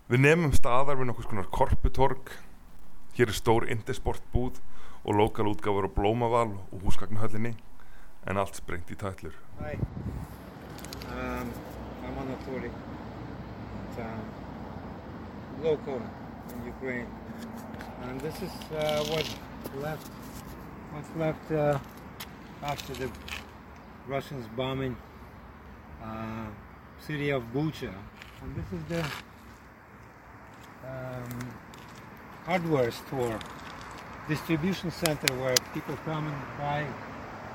Speaker 7: Við nefnum staðar við nokkus konar korputorg. Hér er stór indisport búð og lokal útgáfur á Blómaval og húsgagnahöllinni en allt sprengt í tætlur.
Speaker 8: Hi. Um, I'm Anatoly. And, um, local in Ukraine. And this is uh, what's left, what's left uh, after the Russians bombing uh, city of Bucha. And this is the um, hardware store, distribution center where people come and buy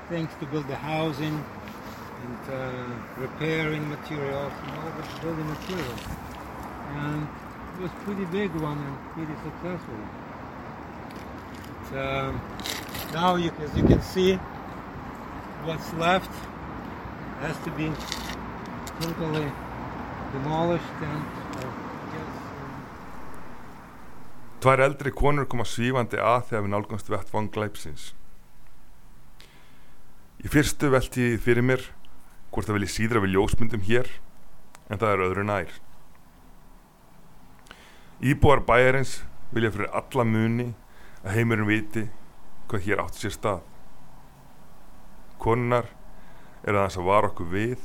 Speaker 8: things to build the housing and uh, repairing materials and all the building materials. And it was pretty big one and pretty successful. Um, now, you, as you can see, what's left has to be totally demolished and uh, um,
Speaker 7: Tvær eldri konur koma svífandi að þegar við nálgumst vett vanglæpsins. Í fyrstu velti fyrir mér hvort það vilji síðra við ljósmyndum hér en það er öðru nær. Íbúar bæjarins vilja fyrir alla muni að heimurinn viti hvað hér átt sér stað. Konunar er aðeins að vara okkur við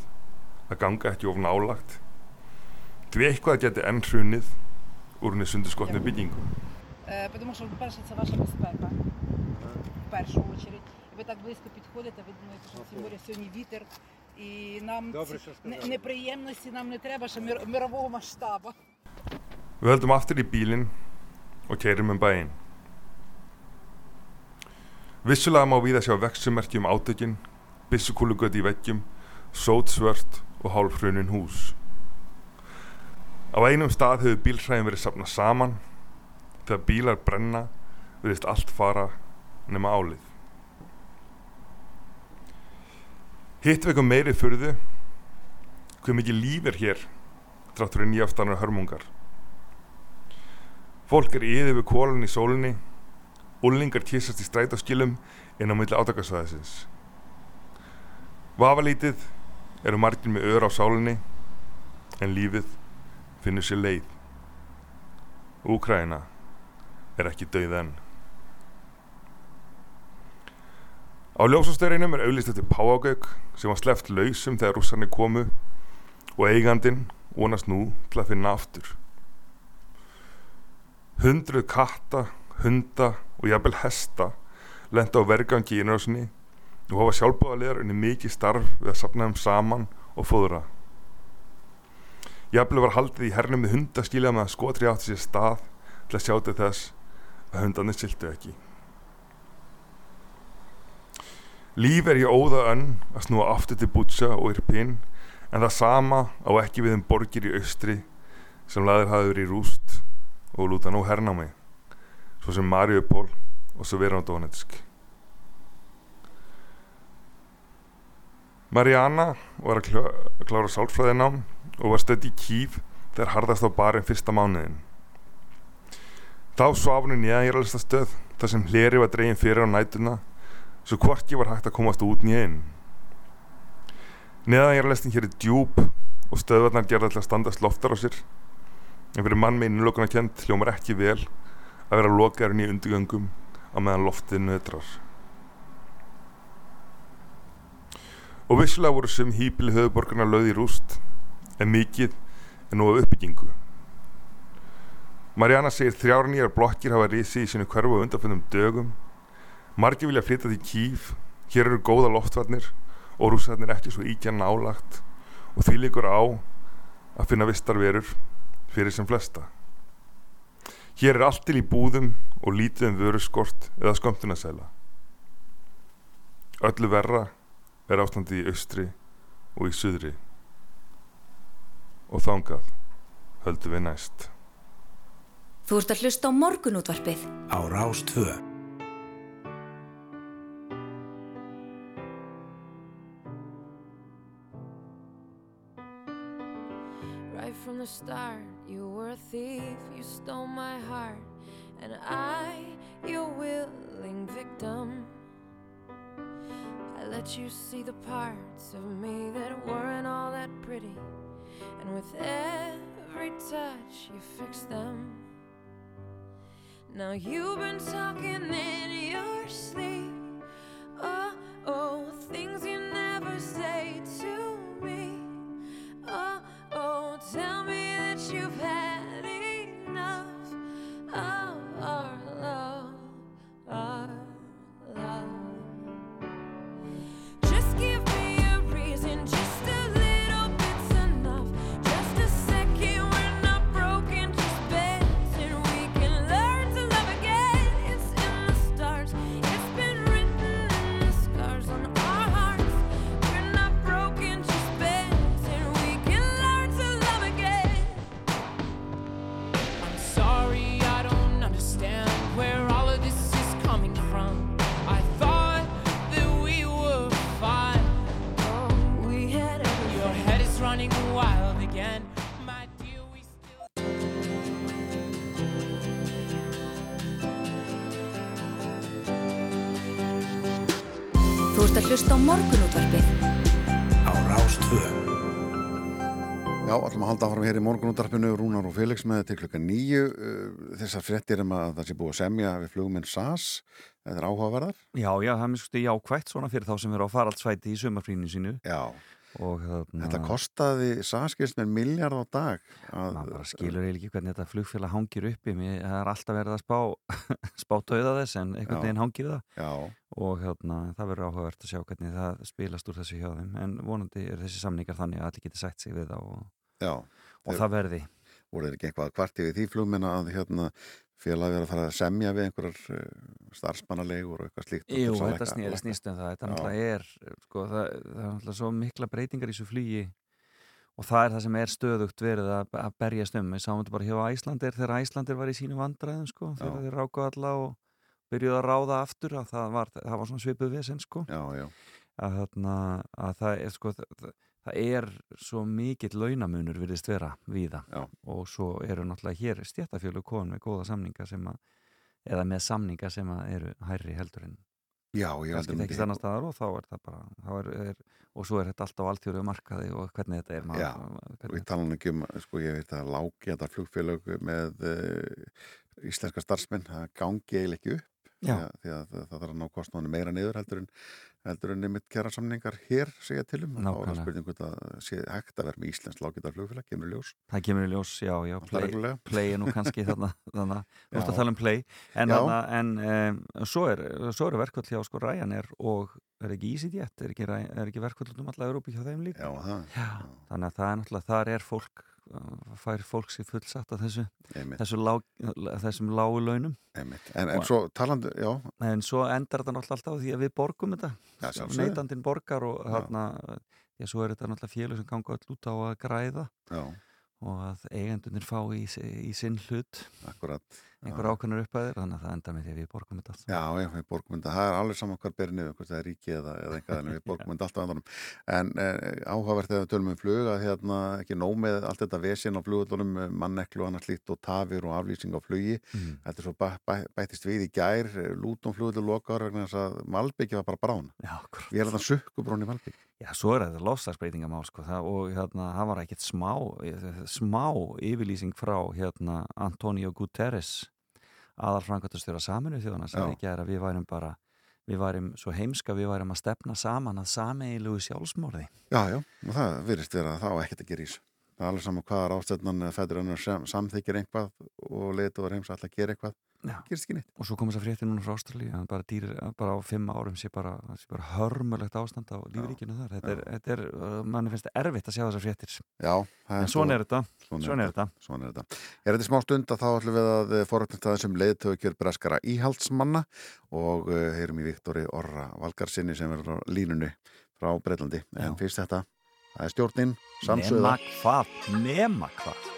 Speaker 7: að ganga ekki of nálagt því eitthvað geti enn hrunið úr henni sundurskotni byggingu.
Speaker 9: Е, Тому що, по-перше, це ваша безпека в першу чергу. Ви так близько підходите, ви думаєте, що ці моря сьогодні вітер. І нам
Speaker 8: Добре,
Speaker 9: ці
Speaker 8: що
Speaker 9: не-
Speaker 8: сказали.
Speaker 9: неприємності нам не треба, ще мир, мирового масштабу.
Speaker 7: Við höldum aftur í bílinn og keirum um bæinn. Vissulega má við að sjá vexumerki um átökin, byssukúlugöti í veggjum, sótsvört og hálfhrunin hús. Á einum stað hefur bílhræðin verið safnað saman. Þegar bílar brenna virðist allt fara nema álið. Hitt veikum meiri furðu hver mikið líf er hér þrátt fyrir nýjafstanar hörmungar. Fólk er yfir við kólun í sólinni, úlningar kissast í strætóskilum inn á milli átakasvæðisins. Vafalítið eru margir með ör á sálinni, en lífið finnur sér leið. Úkraina er ekki dauð enn. Á ljósastöreinum er auðlist eftir Páagauk sem var sleppt lausum þegar rússarnir komu og eigandinn vonast nú til að finna aftur. Hundruð katta, hunda og jafnvel hesta lenda á vergangi í innrásinni og hafa sjálfbáðarlegar unni mikið starf við að sapna þeim saman og fóðra. Jafnvel var haldið í hernum með hundaskíla með að skotri átti sér stað til að sjá til þess að hundarnir siltu ekki. Líf er í óða önn að snúa aftur til Butcha og Irpin en það sama á ekki við um borgir í austri sem laður hafi verið í rúst og lúta nú hernámi svo sem Mariupol og Severodonetsk. Mariana var að kljá, klára sálfræðinám og var stödd í Kív þegar harðast á barinn fyrsta mánuðin. Þá svaf hún í nýjangjörlista stöð þar sem hleri var dregin fyrir á nætuna svo hvorki var hægt að komast út nýjainn. Neðangjörlistin hér er djúb og stöðvarnar gerða að standast loftar á sér en fyrir mann með innlokuna kent hljómar ekki vel að vera lokaðurinn í undirgöngum á meðan loftið nötrar. Og vissulega voru sem hýpili höfuborgarna löði í rúst en mikið er nú af uppbyggingu. Mariana segir þrjár nýjar blokkir hafa risi í sinu hverfu undanfennum dögum. Margi vilja flytja því kýf, hér eru góða loftvarnir og rússarnir ekki svo íkja nálagt og því líkur á að finna vistarverur fyrir sem flesta. Hér er allt til í búðum og lítið um vöruskort eða skömmtunasæla. Öllu verra er ástandið í austri og í suðri. Og þangað höldum við næst.
Speaker 3: Þú ert að hlusta á morgunútvarpið
Speaker 4: á Rás 2.
Speaker 10: Right from the start, thief, you stole my heart, and I, your willing victim. I let you see the parts of me that weren't all that pretty, and with every touch, you fixed them. Now you've been talking in your sleep. Oh, oh, things you never say
Speaker 3: Hlusta á morgunútvarpið.
Speaker 4: Á Rástvö.
Speaker 1: Já, allum að halda áfram hér í morgunúttarpinu Rúnar og Felix með til klukka nýju þessar fréttir um að það sé búið að semja við flugminn SAS þetta er áhugaverðar.
Speaker 2: Já, já, það er mjög jákvætt svona fyrir þá sem eru á faraldsvæti í sumarfrínu sínu.
Speaker 1: Já,
Speaker 2: þarna,
Speaker 1: þetta kostaði SAS skilst með miljard á dag að,
Speaker 2: maður bara skilur eiginlega ekki hvernig þetta flugfélag hangir uppi mér það er alltaf verið að spá spá dauða þess en einhvern veginn hangir það.
Speaker 1: Já,
Speaker 2: og hérna, það verður áhugavert að sjá hvernig það spilast úr þessu hjá þeim. En vonandi er þessi samningar þannig að allir geti sætt sig við það og,
Speaker 1: já.
Speaker 2: og það verði.
Speaker 1: Voru þeir ekki eitthvað kvarti við því flugmenn að hérna félag verið að fara að semja við einhverjar uh, starfsmannalegur og eitthvað slíkt
Speaker 2: Jú, þetta
Speaker 1: lækka.
Speaker 2: snýst um það. Þetta náttúrulega er sko, það, það er náttúrulega svo mikla breytingar í þessu flugi og það er það sem er stöðugt verið að, að berjast um. Við sáum þetta bara hjá Æslandir þegar Æslandir var í sínu vandræðum sko, þegar þeir ráku alla og byrjuðu að ráða aftur að það var, það var svona svipuð við sko, að, að það, er, sko, það, það er svo mikill launamunur virðist vera víða.
Speaker 1: Já.
Speaker 2: og svo eru náttúrulega hér stjættafjölu kon með góða samninga sem að eða með samninga sem að eru hærri heldur en
Speaker 1: já, ég
Speaker 2: kannski
Speaker 1: myndi-
Speaker 2: tekist annar staðar og þá er það bara er, er, og svo er þetta alltaf á alþjóru markaði og hvernig þetta er
Speaker 1: Já, og ég tala nú ekki um, sko ég veit að lági þetta flugfélög með uh, íslenska starfsmenn, það gangi eiginlega ekki upp
Speaker 2: Já.
Speaker 1: því að það þarf að ná kostnáðinu meira niður heldur en heldur en nefnitt kjara samningar hér segja til um, er það
Speaker 2: Nákvæmlega.
Speaker 1: spurning hvort að sé hægt að vera með íslensk lágeta flugfélag, kemur í ljós?
Speaker 2: Það kemur í ljós, já, já,
Speaker 1: alltaf
Speaker 2: play, play er nú kannski þarna, þarna. Þú
Speaker 1: Já.
Speaker 2: að tala um play. En, þarna, en um, svo er, svo eru verkvöld hjá sko Ryanair og er ekki EasyJet, er ekki, er ekki verkvöld um alla Európi hjá þeim líka?
Speaker 1: Já, það,
Speaker 2: Já, þannig að það er náttúrulega, þar er fólk fær fólk sér fullsatt að þessu þessu lá, þessum lágu launum.
Speaker 1: En, en svo talandi, já,
Speaker 2: en svo endar þetta náttúrulega alltaf því að við borgum þetta.
Speaker 1: Já, sjálfsögðu.
Speaker 2: neytandinn borgar og
Speaker 1: Já.
Speaker 2: þarna að svo er þetta náttúrulega félug sem ganga all út á að græða
Speaker 1: já,
Speaker 2: og að eigendunir fá í, í sinn hlut.
Speaker 1: Akkurat
Speaker 2: einhver ákveðnur uppæðir, þannig að það endar með því að við borgum þetta allt.
Speaker 1: Já, já, við borgum þetta, það er alveg saman hvað ber niður, hvort það er ríki eða, eða einhvað en við borgum þetta alltaf andanum. En eh, áhugavert þegar við tölum um flug að hérna ekki nóg með allt þetta vesinn á flugullunum, manneklu og annars slíkt og tafir og aflýsing á flugi.
Speaker 2: Mm.
Speaker 1: Þetta er svo bæ, bæ, bættist við í gær, lútum flugullu lokar vegna þess að Malbyggi var bara brán.
Speaker 2: Já.
Speaker 1: Við erum þetta sukkubrón í Malbyggi.
Speaker 2: Já, svo er þetta lofslagsbreytingamál sko, það, og hérna, það var ekkert smá, smá yfirlýsing frá hérna, Antonio Guterres aðalfrangatastjóra saminu þjóðana sem er að við værum bara við værum svo heimska, við værum að stefna saman að sameigilugu sjálfsmorði
Speaker 1: Já, já, og það virðist vera að það á ekkert að gera í þessu. Það er alveg saman hvaða rástefnan fætur önnur sem samþykir einhvað og leitur var heims alltaf að gera eitthvað.
Speaker 2: Og svo kom þess að frétti núna frá Ástralíu að bara, dýr, bara á fimm árum sé bara, sé bara hörmulegt ástand á lífríkinu þar. Þetta er, þetta er, uh, manni finnst það erfitt að sjá þessar fréttir.
Speaker 1: Já,
Speaker 2: en svona er þetta.
Speaker 1: Svona
Speaker 2: er þetta.
Speaker 1: Svona er þetta. Er þetta smá stund að þá ætlum við að forrætnast aðeins um leiðtökjur breskara íhaldsmanna og uh, heyrum í Viktori Orra Valgarsinni sem er á línunni frá Breitlandi. En fyrst þetta, það er stjórnin, samsöða.
Speaker 2: nema hvað, nema hvað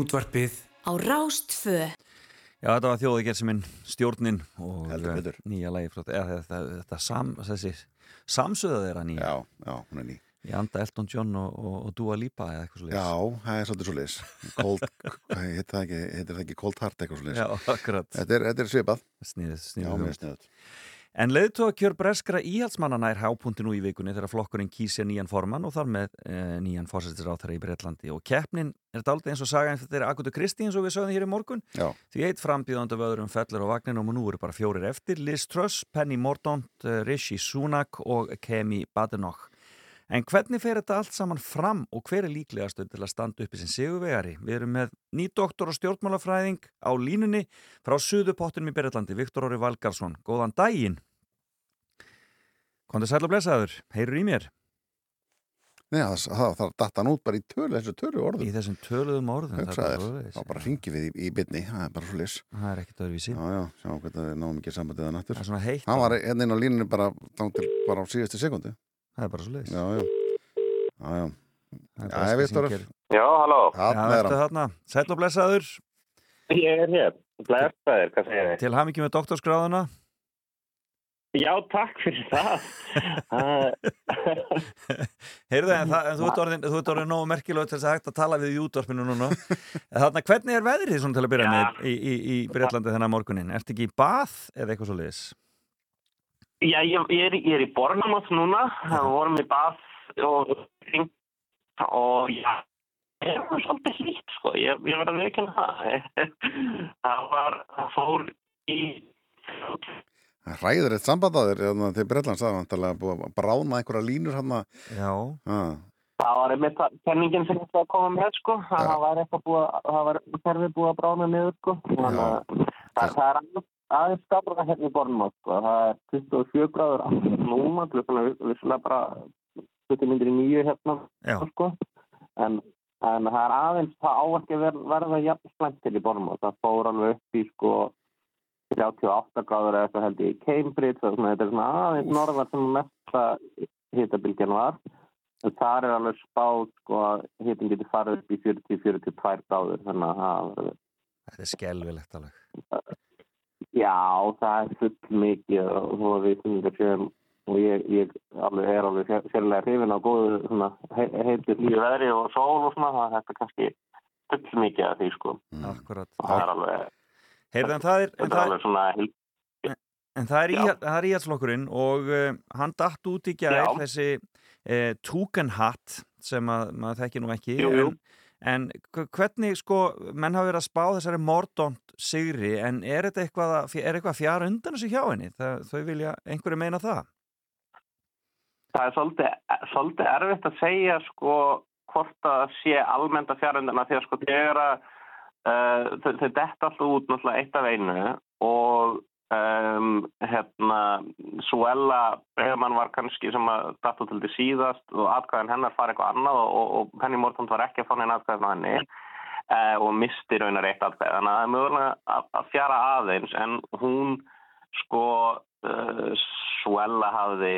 Speaker 4: Morgun útvarpið.
Speaker 3: Á Rástfö
Speaker 2: Já, þetta var þjóðagerðsuminn, stjórnin og
Speaker 1: Heldur
Speaker 2: eh, nýja lagi frá eða, þetta, þetta sam, þessi samsöða þeirra nýja.
Speaker 1: Já, já, hún er ný.
Speaker 2: Í anda Elton John og, og, og Dua Lipa eða eitthvað svo
Speaker 1: Já, það er svolítið svo leis Cold, hvað heitir það ekki, heitir það ekki Cold Heart eitthvað svo leis
Speaker 2: Já, akkurat.
Speaker 1: Þetta er, þetta er svipað.
Speaker 2: Sniðið,
Speaker 1: Já,
Speaker 2: sniðið
Speaker 1: mér er sniðut
Speaker 2: En leiðtóa kjör breskra íhaldsmannana er hápunkti nú í vikunni þegar flokkurinn kýsja nýjan formann og þar með e, nýjan fórsættisráþara í Breitlandi og keppnin er daldið eins og saga en þetta er Akutu Kristi eins og við sögðum hér í morgun.
Speaker 1: Já.
Speaker 2: því eitt frambíðandi af öðrum fellur á vagninum og nú eru bara fjórir eftir Liz Truss, Penny Mordaunt, eh, Rishi Sunak og Kemi Badenoch En hvernig fer þetta allt saman fram og hver er líklegastur til að standa uppi sem sigurvegari? Við erum með nýdoktor og stjórnmálafræðing á línunni frá Suðupottunum í Berðlandi, Viktor Orri Valgarsson. Góðan daginn. Kondur sæl og blessaður, heyrur í mér
Speaker 1: Nei, það, það, það datt hann út bara í tölu, þessu tölu orðum
Speaker 2: í þessum töluðum orðum. það er
Speaker 1: Hugsaðir, þá bara ringi við í, í bytni Það er bara svo leis
Speaker 2: Það er ekkit öðruvísi.
Speaker 1: Já, já, sjá hvernig við náum ekki sambandið að nættur
Speaker 2: Það er svona heitt.
Speaker 1: Hann var hérna inn á línunni bara, bara á síðustu sekundu
Speaker 2: Það er bara svo leiðis.
Speaker 1: Já, já, já, já
Speaker 2: Það er
Speaker 1: Já,
Speaker 2: breska
Speaker 1: Viktor.
Speaker 2: sem gerir-
Speaker 11: Já, halló.
Speaker 2: Já,
Speaker 1: Þarna er
Speaker 2: þarna. Sæl og blessaður.
Speaker 11: Ég er hér. Blessaður, hvað segir þið?
Speaker 2: Til hamingi með doktorskráðuna.
Speaker 11: Já, takk fyrir það.
Speaker 2: Heyrðu, en, það, en þú ert orðin, þú ert orðin nógu merkilegt til þess að hægt að tala við í útvarpinu núna. Þannig, hvernig er veðrið svona til að byrja með í, í, í Breitlandi þennan morgunin? Ertu ekki í bath eða eitthvað svo leiðis?
Speaker 11: Já, ég, ég, er, í- ég er í Bornamot núna. Það vorum í bað og, og já, ég var svolítið hlýtt, sko. Ég, ég var að veikina það. Það var, það fór í
Speaker 1: Það ræður eitt samband að þér hérna, það var vantarlega búið að brána einhverja línur hann að
Speaker 2: Já.
Speaker 11: Það var einmitt það- kenningin sem þetta að koma með, sko. Það það var eitthvað búið, að- það var kerfið búið að brána niður, sko. Þannig að það, það er aðeins, aðeins skapra hérna í Bornmótt, sko. Það er 27 gráður núna, klukkan er vissulega bara 20 myndir í nýju hérna, sko. En, en það er aðeins, það á ekki að ver, verða jafn slæmt til í Bornmótt. Það fór alveg upp í, sko, 38 gráður eða eitthvað held ég í Cambridge og svona, þetta er svona aðeins norðar sem mesta hitabilgjan var. En þar er alveg spáð sko að hitin getur farið upp í 40-42 gráður þannig að það var
Speaker 2: Þetta er skelvilegt alveg.
Speaker 11: Já, það er full mikið og þú að við finnum séum og ég, ég alveg, er alveg sér- sérlega hrifin á góðu heitir lífi veðri og sól og svona, það er þetta kannski full mikið af því sko.
Speaker 2: Akkurat.
Speaker 11: Og það er alveg,
Speaker 2: Heyrðu, en það er, en
Speaker 11: þetta
Speaker 2: það er,
Speaker 11: alveg svona heil,
Speaker 2: en það er, er íhaldsflokkurinn og uh, hann datt út í
Speaker 11: Já.
Speaker 2: þessi uh, Tugendhat sem að maður þekki nú ekki.
Speaker 11: Jú, jú.
Speaker 2: En, en hvernig sko, menn hafa verið að spá þessari mordont sigri en er þetta eitthvað, að- er eitthvað fjara undan þessu hjá henni? Það, þau vilja einhverju meina það?
Speaker 11: það er svolítið, svolítið erfitt að segja sko hvort það sé almennt að fjárundina því að sko þegar að uh, þau detta alltaf út náttúrulega eitt af einu og um, hérna Suella Bregðmann var kannski sem að datta til því síðast og atkvæðin hennar fara eitthvað annað og, og, og Penny Morton var ekki að fá neina atkvæðin á henni uh, og misti raunar eitt atkvæð þannig að það er mögulega að, fjara aðeins en hún sko uh, Suella hafði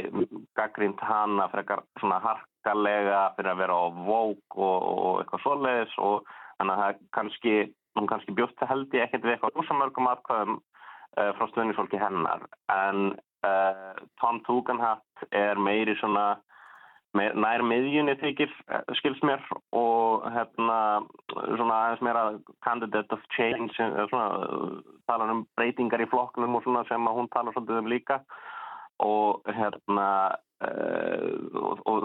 Speaker 11: gaggrínt hana frekar svona harkalega fyrir að vera á vók og, og eitthvað svoleiðis og þannig að það kannski, hún kannski bjóst held ég ekkert við eitthvað rosamörgum atkvæðum uh, frá stöðnisfólki hennar. En uh, Tom Tugendhat er meiri svona meir, nær miðjunni þykir eh, skils mér og hérna svona aðeins meira candidate of change eh, svona, eh, tala um breytingar í flokknum og svona sem hún tala svolítið um líka. Og hérna og, og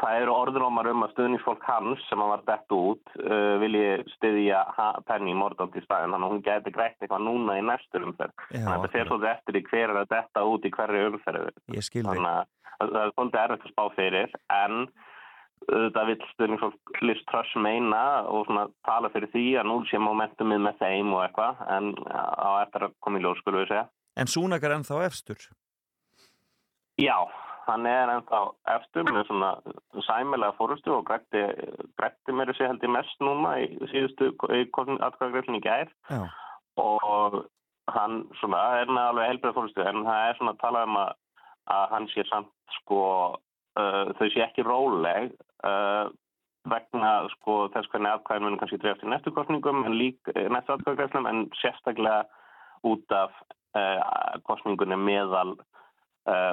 Speaker 11: það eru orðrómar um að stuðningsfólk hans sem hann var dett út uh, vilji styðja ha- Penny Mordaunt í staðin þannig að hún geti greitt eitthvað núna í næstur umferð. Þannig að þetta fer svolítið eftir í hver er að detta út í hverju umferð.
Speaker 2: Ég skil þig.
Speaker 11: þannig að það það er svolítið erfitt að spá fyrir en það vil stuðningsfólk Liz Truss meina og svona tala fyrir því að nú sé momentumið með þeim og eitthvað en á eftir að koma í ljós skulum við segja.
Speaker 2: En Súnakar ennþá efstur?
Speaker 11: Já, hann er ennþá eftir með svona sæmilega fórustu og grætti, grætti mér þessi held ég mest núna í síðustu atkvæðagreifin í gær
Speaker 2: Já.
Speaker 11: og hann svona er með alveg helbrið fórustu en það er svona að tala um að, að hann sé samt sko uh, þau sé ekki róleg uh, vegna sko þess hvernig atkvæðin munum kannski dreifast í næstu kostningum en lík næstu atkvæðagreifnum en sérstaklega út af uh, kostningunni meðal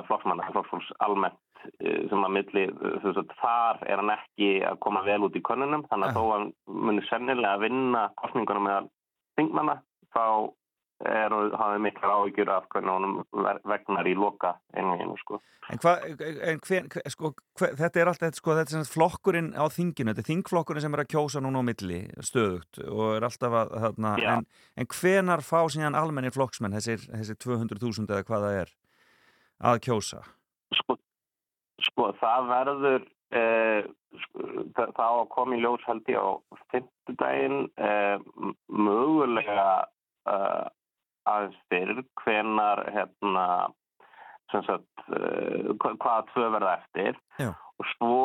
Speaker 11: flokksmanna, flokksfólks almennt uh, sem að milli, veist, þar er hann ekki að koma vel út í könnunum. Þannig að þó að hann muni sennilega að vinna kostninguna meðal þingmanna þá er og hafið miklar áhyggjur af hvernig ver- vegnar í loka einu einu sko.
Speaker 2: En, hva, en hver, sko, hver, þetta er alltaf sko, þetta er flokkurinn á þinginu, þetta er þingflokkurinn sem er að kjósa núna á milli stöðugt og er alltaf að, þarna, en, en hvenar fá síðan almennir flokksmenn, þessir, þessir 200.000 eða hvað það er, að kjósa?
Speaker 11: Sko, sko það verður uh, sko, það, það á í ljós held ég á fimmtudaginn uh, mögulega uh, aðeins fyrir hvenar hérna sem sagt hva- hvaða tvö verða eftir
Speaker 2: Já.
Speaker 11: og svo,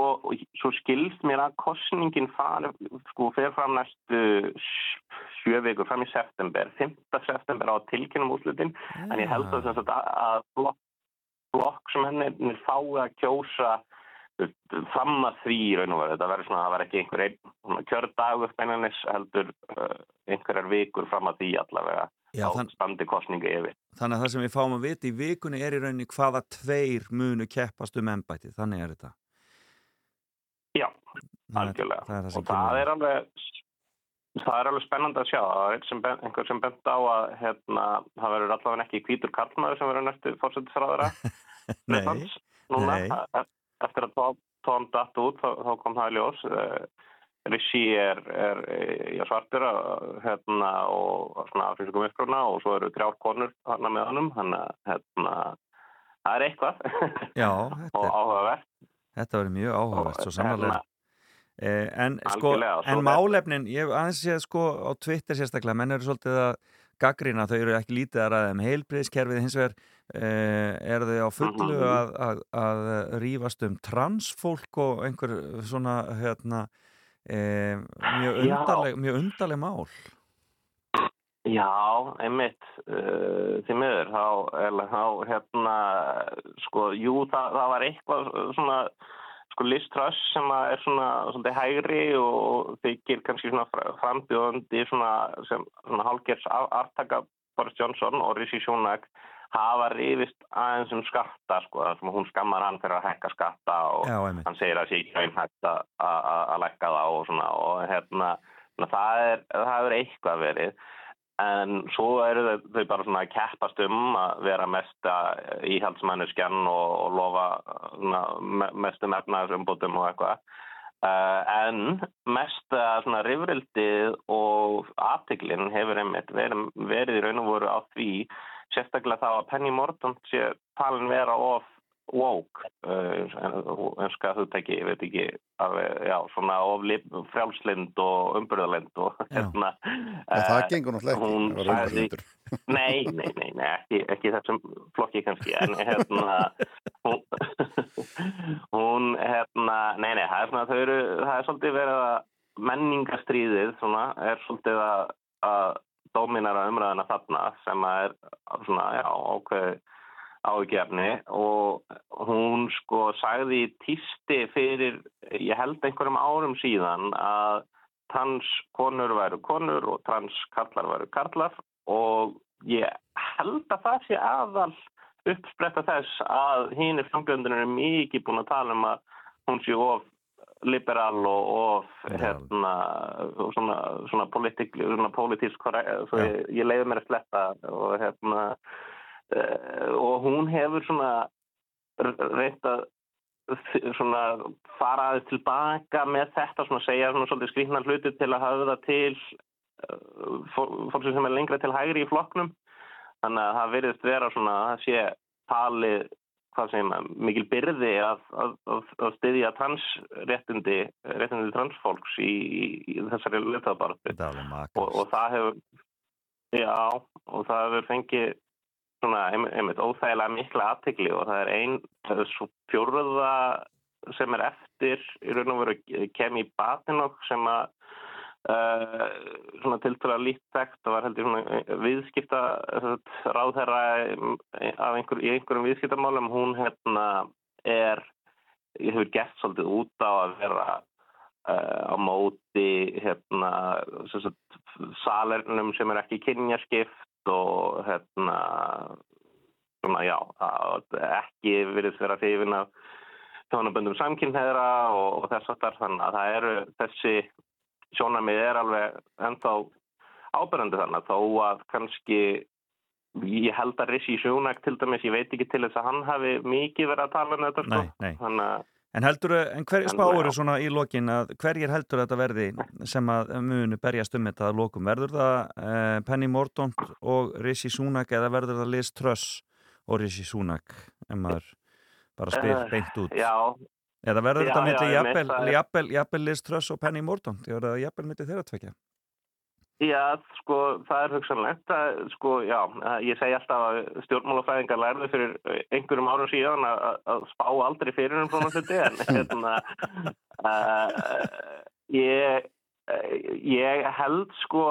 Speaker 11: svo skilst mér að kostningin fari, sko, fer fram næstu sj- sjö vikur fram í september, 5. september á tilkynum úslutin, en ég held að, sagt, að, að flokk sem henni fái að kjósa fram að því í raun og veru, þetta verður svona, það verður ekki einhver kjördagur beinannis heldur uh, einhverjar vikur fram að því allavega
Speaker 2: Já,
Speaker 11: á
Speaker 2: þann-
Speaker 11: standi kostningu yfir.
Speaker 2: Þannig að það sem við fáum að vita í vikunni er í rauninni hvaða tveir munu keppast um embætið, þannig er þetta.
Speaker 11: Já,
Speaker 2: Það er-
Speaker 11: algjörlega.
Speaker 2: það er það
Speaker 11: og það er alveg það er alveg spennandi að sjá. Það er sem ben, einhver sem bent á að hérna, það verður allavega ekki hvítur kallmaður sem verður næstu fórsetisræðara
Speaker 2: Nei,
Speaker 11: núna.
Speaker 2: nei.
Speaker 11: E- eftir að Tom datt út þá, þá kom það í ljós. Uh, Rishi er, er já, svartur hérna, og svona afrískum uppruna og svo eru þrjár konur hana með honum. Hann hérna, það er eitthvað.
Speaker 2: Já,
Speaker 11: og
Speaker 2: þetta, er,
Speaker 11: áhugavert.
Speaker 2: þetta verður mjög áhugavert, svo sannarlega. Eh, en sko, en málefnin, ég aðeins séð sko á Twitter sérstaklega, menn eru svolítið að gaggrina, þau eru ekki lítið að ræða um heilbriðskerfið, hins vegar eh, eru þau á fullu
Speaker 11: Mhm.
Speaker 2: að, að, að rífast um transfólk og einhver svona hérna eh, mjög, undarleg, mjög undarleg mál.
Speaker 11: Já, einmitt uh, því miður þá, þá hérna sko, jú, það, það var eitthvað svona sko Liz Truss sem er svona svolítið hægri og þykir kannski svona fra- frambjóðandi svona sem svona hálgers aftaka Boris Johnson og Rishi Sunak hafa rifist aðeins um skatta sko, hún skammar hann fyrir að hækka skatta og
Speaker 2: Já,
Speaker 11: hann segir að sé ekki raunhægt að- lækka það og svona og hérna svona, það er, það er eitthvað verið en svo eru þau, þau bara svona að keppast um að vera mesta íhaldsmanneskjan og, og lofa svona, me- mestum efnaðsumbútum og eitthvað. Uh, en mesta svona rifrildið og aðtiklinn hefur einmitt verið, verið í raun og voru á því sérstaklega þá að Penny Mordaunt sé talin vera of woke önska þú teki, ég veit ekki alveg, já, svona frjálslind og umbyrðalind og hérna
Speaker 1: Og það gengur náttúrulega ekki,
Speaker 11: sagði-. Nei, nei, nei, nei ekki, ekki þessum flokki kannski en hérna hún, hún hérna, nei, nei, það er svona þau eru, það er svolítið verið að menningastríðið svona, er svolítið að, að dóminara umræðina þarna sem að er svona, já, ákveð ágjafni og hún sko sagði í tísti fyrir, ég held einhverjum árum síðan að transkonur væru konur og transkallar væru karlar og ég held að það sé aðal uppspretta þess að hín er frangöndunir er mikið búin að tala um að hún sé of liberal og of hérna, svona, svona, politik, svona politísk svo ég, leiði mér að sletta og hérna og hún hefur svona reynt að svona fara aðeins tilbaka með þetta svona segja svona svolítið skrýtna hluti til að hafa það til uh, fólk sem er lengra til hægri í flokknum. Þannig að það verðist vera svona að það sé talið hvað sem mikil byrði að, að, að, styðja transréttindi réttindi transfólks í, í, þessari löftaðbaratu og, og það hefur já, og það hefur fengið svona einmitt óþægilega mikla aðtegli og það er einn fjórða sem er eftir í raun og veru kem í Batinok sem að Uh, svona tiltöla líttækt það var heldur svona viðskipta ráðherra einhver, í einhverjum viðskiptamálum. Hún hérna er ég hefur gert svolítið út á að vera uh, á móti hérna salernum sem er ekki kynjaskipt og hérna svona já ekki verið vera hrifin af tónaböndum samkynneðra og, og þess aftar þannig að það eru þessi sjónamið er alveg ennþá ábyrjandi þannig þó að kannski ég held að Rissi Sjónak til dæmis, ég veit ekki til þess að hann hafi mikið verið að tala um þetta sko.
Speaker 2: Nei, nei. Þannig, en heldur, en hverjir spáur svona í lokin að hverjir heldur þetta verði sem að munu berjast um þetta að lokum? Verður það eh, Penny Mordaunt og Rissi Sjónak eða verður það Liz Truss og Rissi Sjónak en maður bara spyr beint út?
Speaker 11: Já,
Speaker 2: Eða verður
Speaker 11: Já,
Speaker 2: þetta myndi
Speaker 11: já,
Speaker 2: jafnvel,
Speaker 11: er-
Speaker 2: Liz Truss og Penny Mordaunt? Ég verður það jafnvel myndi þeirra tvekja?
Speaker 11: Já, sko, það er hugsanlegt. Það, sko, já, ég segi alltaf að stjórnmálafræðingar lærðu fyrir einhverjum árum síðan að, að- að spá aldrei fyrir um svona hluti, en hérna, uh, ég, ég held, sko,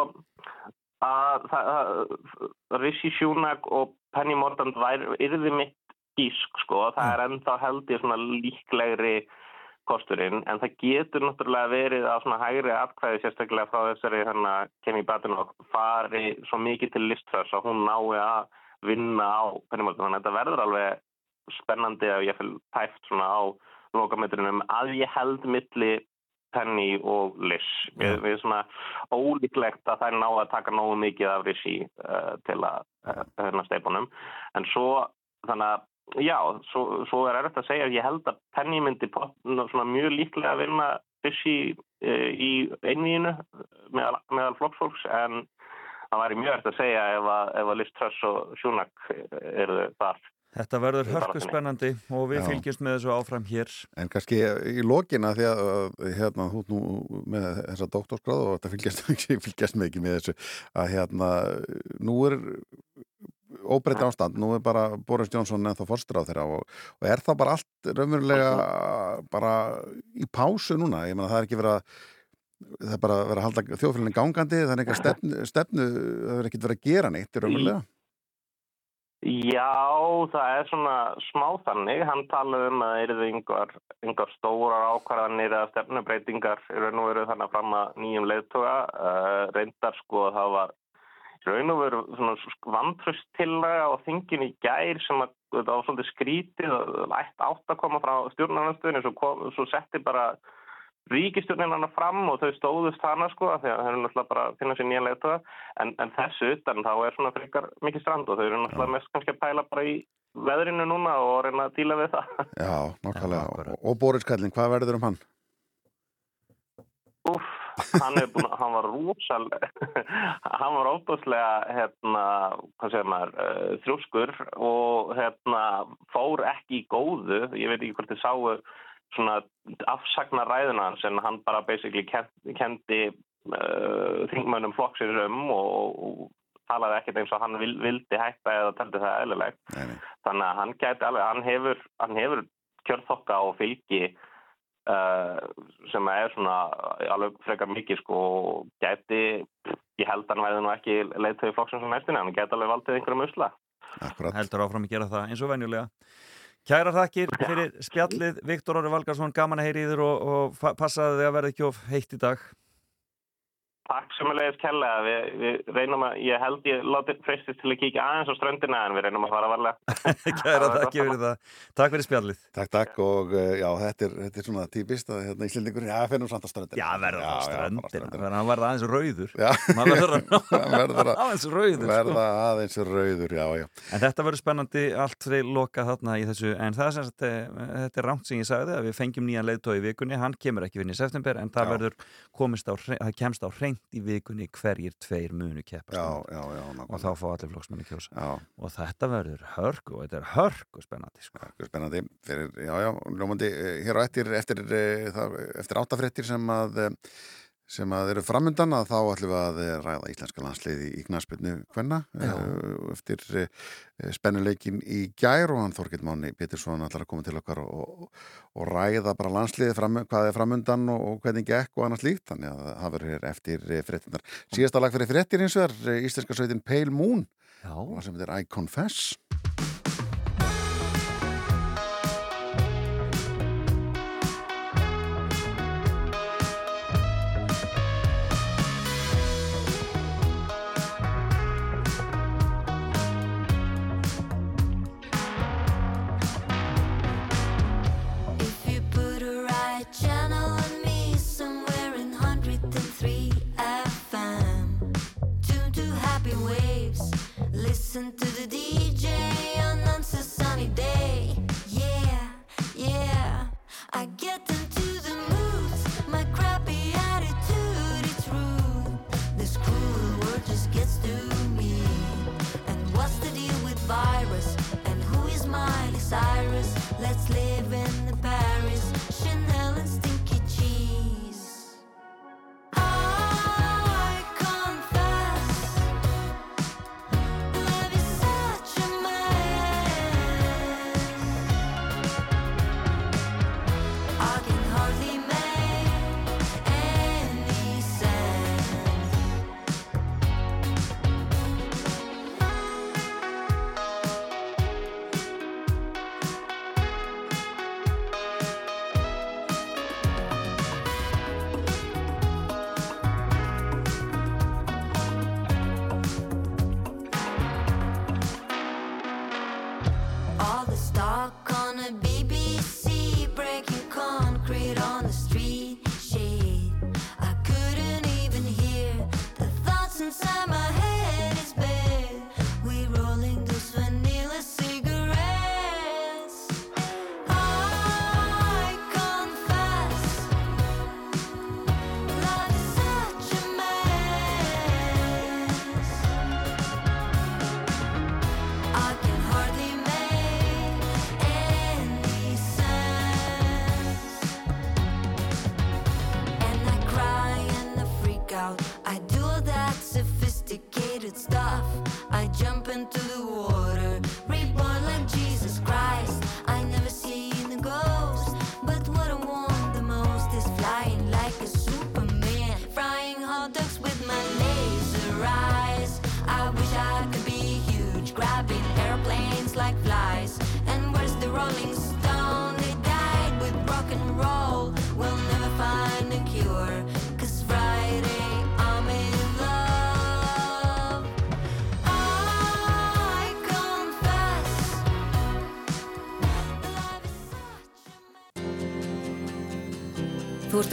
Speaker 11: að, að Rishi Sunak og Penny Mordaunt væri, yrði mitt gísk, sko, það er ennþá held ég svona líklegri kosturinn, en það getur náttúrulega verið að svona hægri atkvæði sérstaklega frá þessari hérna Kenny Batten og fari svo mikið til listfræðs að hún nái að vinna á pennimáltum, þannig að þetta verður alveg spennandi að ég fylg tæft svona á lokametrinum að ég held milli Penny og Liz við, við svona ólíklegt að það er ná að taka nógu mikið af Rissi uh, til að uh, hérna steipunum en svo þannig að Já, svo, svo er erfitt að segja að ég held að Penny myndi mjög líklega að vinna Fishy e, í einvíinu meðal, meðal flokksfólks en það væri mjög erfitt að segja ef að, ef að Liz Truss og Sjunak eru þar.
Speaker 2: Þetta verður hörku spennandi og við
Speaker 1: Já.
Speaker 2: fylgjumst með þessu áfram hér.
Speaker 1: En kannski í lokina því að að, hérna, ert nú með þessa doktorskráð og þetta fylgjast, fylgjast ekki með þessu að hérna, nú er óbreytt ástand, nú er bara Boris Johnson ennþá fórstur á þeirra og, og er það bara allt raunverulega bara í pásu núna, ég meina það er ekki verið að það er bara verið að halda þjóðfélagin gangandi, það er eitthvað stefnu, stefnu það er ekki verið að gera neitt raunverulega.
Speaker 11: Já, það er svona smá þannig. Hann talaði um að það eru yngar, yngar stórar ákvarðanir eða stefnubreitingar í raun og veru þannig að fram að nýjum leiðtoga. Uh, reyndar sko að það var raun og veru svona vantröstillaga á þingin í gær sem að þetta var svolítið skrítið og ætt átt að koma frá stjórnarnarstöðinu svo, kom, svo setti bara ríkistjórnin hana fram og þau stóðust hana sko af því að þau eru náttúrulega bara að finna sér nýja leiðtoga. En, en þessu utan þá er svona frekar mikið strand og þau eru náttúrulega mest kannski að pæla bara í veðrinu núna og reyna að díla við það.
Speaker 1: Já, nákvæmlega, og, og Boris Kallin, hvað verður um hann?
Speaker 11: Úff, hann búin hann var rúsal, hann var óbúslega, hérna, hvað segir maður, uh, þrjóskur og hérna fór ekki í góðu, ég veit ekki hvort þið sáu svona afsagna ræðuna hans en hann bara basically kendi, uh, þingmönnum flokksins um og, og talaði ekkert eins og hann vil, vildi hætta eða taldi það eðlilegt. Þannig að hann gæti alveg, hann hefur, hefur kjörþokka og fylgi sem er svona alveg frekar mikið sko og gæti ég held að hann væði nú ekki leiðtöði flokksins á næstunni, hann geta alveg valdið einhverjum usla.
Speaker 12: Akkurat.
Speaker 2: heldur áfram að gera það eins og venjulega Kæra þakkir fyrir spjallið Viktor Orri Valgarsson, gaman að heyri í þér og, og passaðu þig að verða ekki of heitt í dag
Speaker 11: Takk sem að leiðis kella, við, við reynum að, ég held ég láti freistist til að kíkja aðeins á ströndina en við reynum að fara varlega.
Speaker 2: Kæra þakki fyrir það Takk fyrir spjallið
Speaker 12: Takk, takk og uh, já, þetta er, þetta er svona típist að hérna, Íslendingur, já, finnum samt að ströndina.
Speaker 2: Já, verða á ströndina,
Speaker 12: ströndina.
Speaker 2: verða hann verða aðeins rauður
Speaker 12: Já.
Speaker 2: Verður að-
Speaker 12: Hann verður að-
Speaker 2: aðeins rauður sko.
Speaker 12: Verða aðeins rauður, já, já.
Speaker 2: En þetta verður spennandi allt fyrir loka þarna í þessu en það er sem eh, þetta er rámt sem ég sagði að við fengjum nýjan leiðtói í vikunni, hann kemur ekki vinn í vikunni hverjir tveir munu keppa
Speaker 12: Já,
Speaker 2: sko.
Speaker 12: já,
Speaker 2: og þá fá allir flokksmenni kjósa og þetta verður hörku og þetta er hörku spennandi sko.
Speaker 12: Hörku spennandi, fyrir, já, já, ljómandi, eh, hér á eftir, eftir, eh, það- eftir áttafréttir sem að eh, sem að eru framundan að þá ætlum við að eh, ræða íslenska landsliði í knaspinu hvenna eftir eh, spennuleikin í gær og hann Þorkild Máni Pétursson ætlar að koma til okkar og, og ræða bara landsliði fram, hvað er framundan og, hvernig gekk og annars líkt þannig að það verður hér eftir eh, fréttinar síðasta lag fyrir fréttir eins og er íslenska sveitin Pale Moon.
Speaker 2: Já.
Speaker 12: og sem þetta er I Confess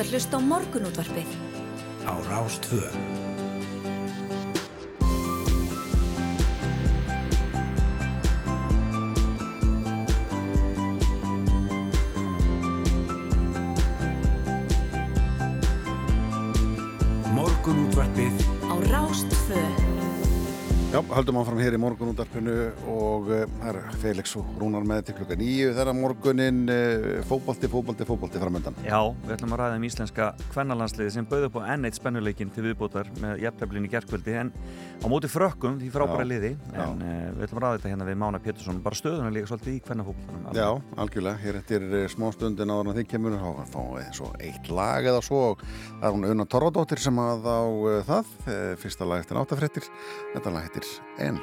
Speaker 3: að hlusta á morgunútvarpið.
Speaker 4: Á Rástvö
Speaker 10: höldum áfram hér í morgunúndarpinu og uh, það er Felix og Rúnar með til klukka nýju þeirra morgunin uh, fótbolti, fótbolti, fótbolti framöndan.
Speaker 2: Já, við ætlum að ræða um íslenska kvennalandsliði sem bauð upp á N1 spennuleikin til viðbótar með jafnteflin í gerkvöldi en á móti frökkum því frábæra liði en uh, við ætlum að ræða þetta hérna við Mána Pétursson. Bara stöðuna líka svolítið í kvennafótboltanum
Speaker 10: Já, algjörlega, hér eftir uh, smá stundin áður en þið kemur þá fáum við svo eitt lag eða svo. Það er hún Una Torradóttir sem að á uh, það, fyrsta lag eftir áttafréttir, þetta lag eftir En.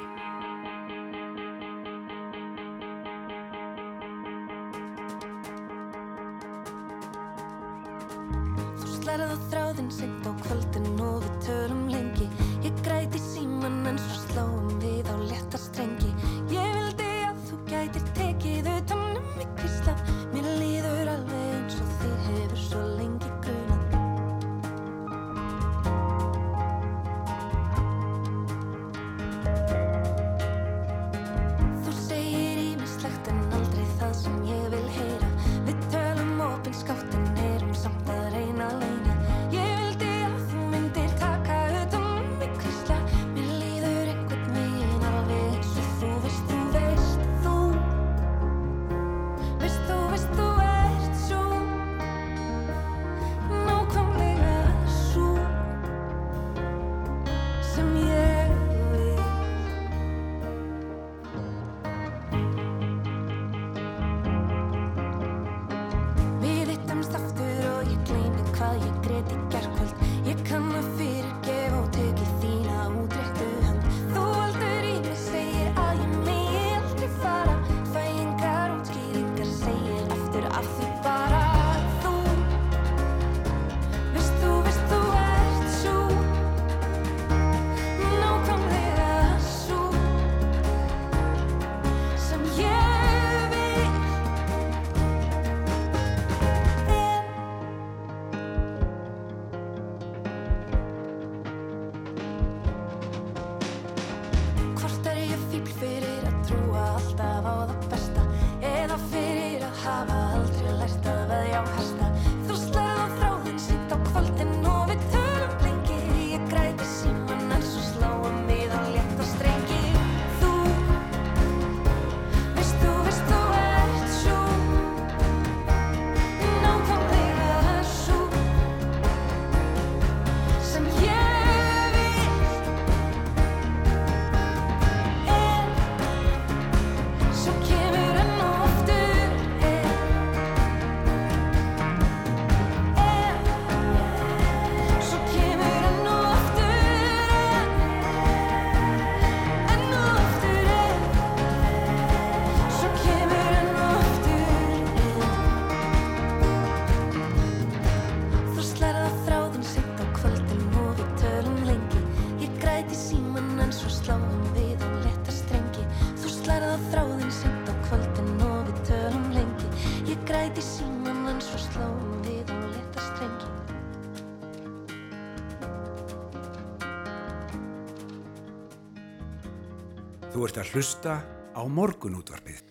Speaker 13: Að
Speaker 4: hlusta á morgunútvarpið.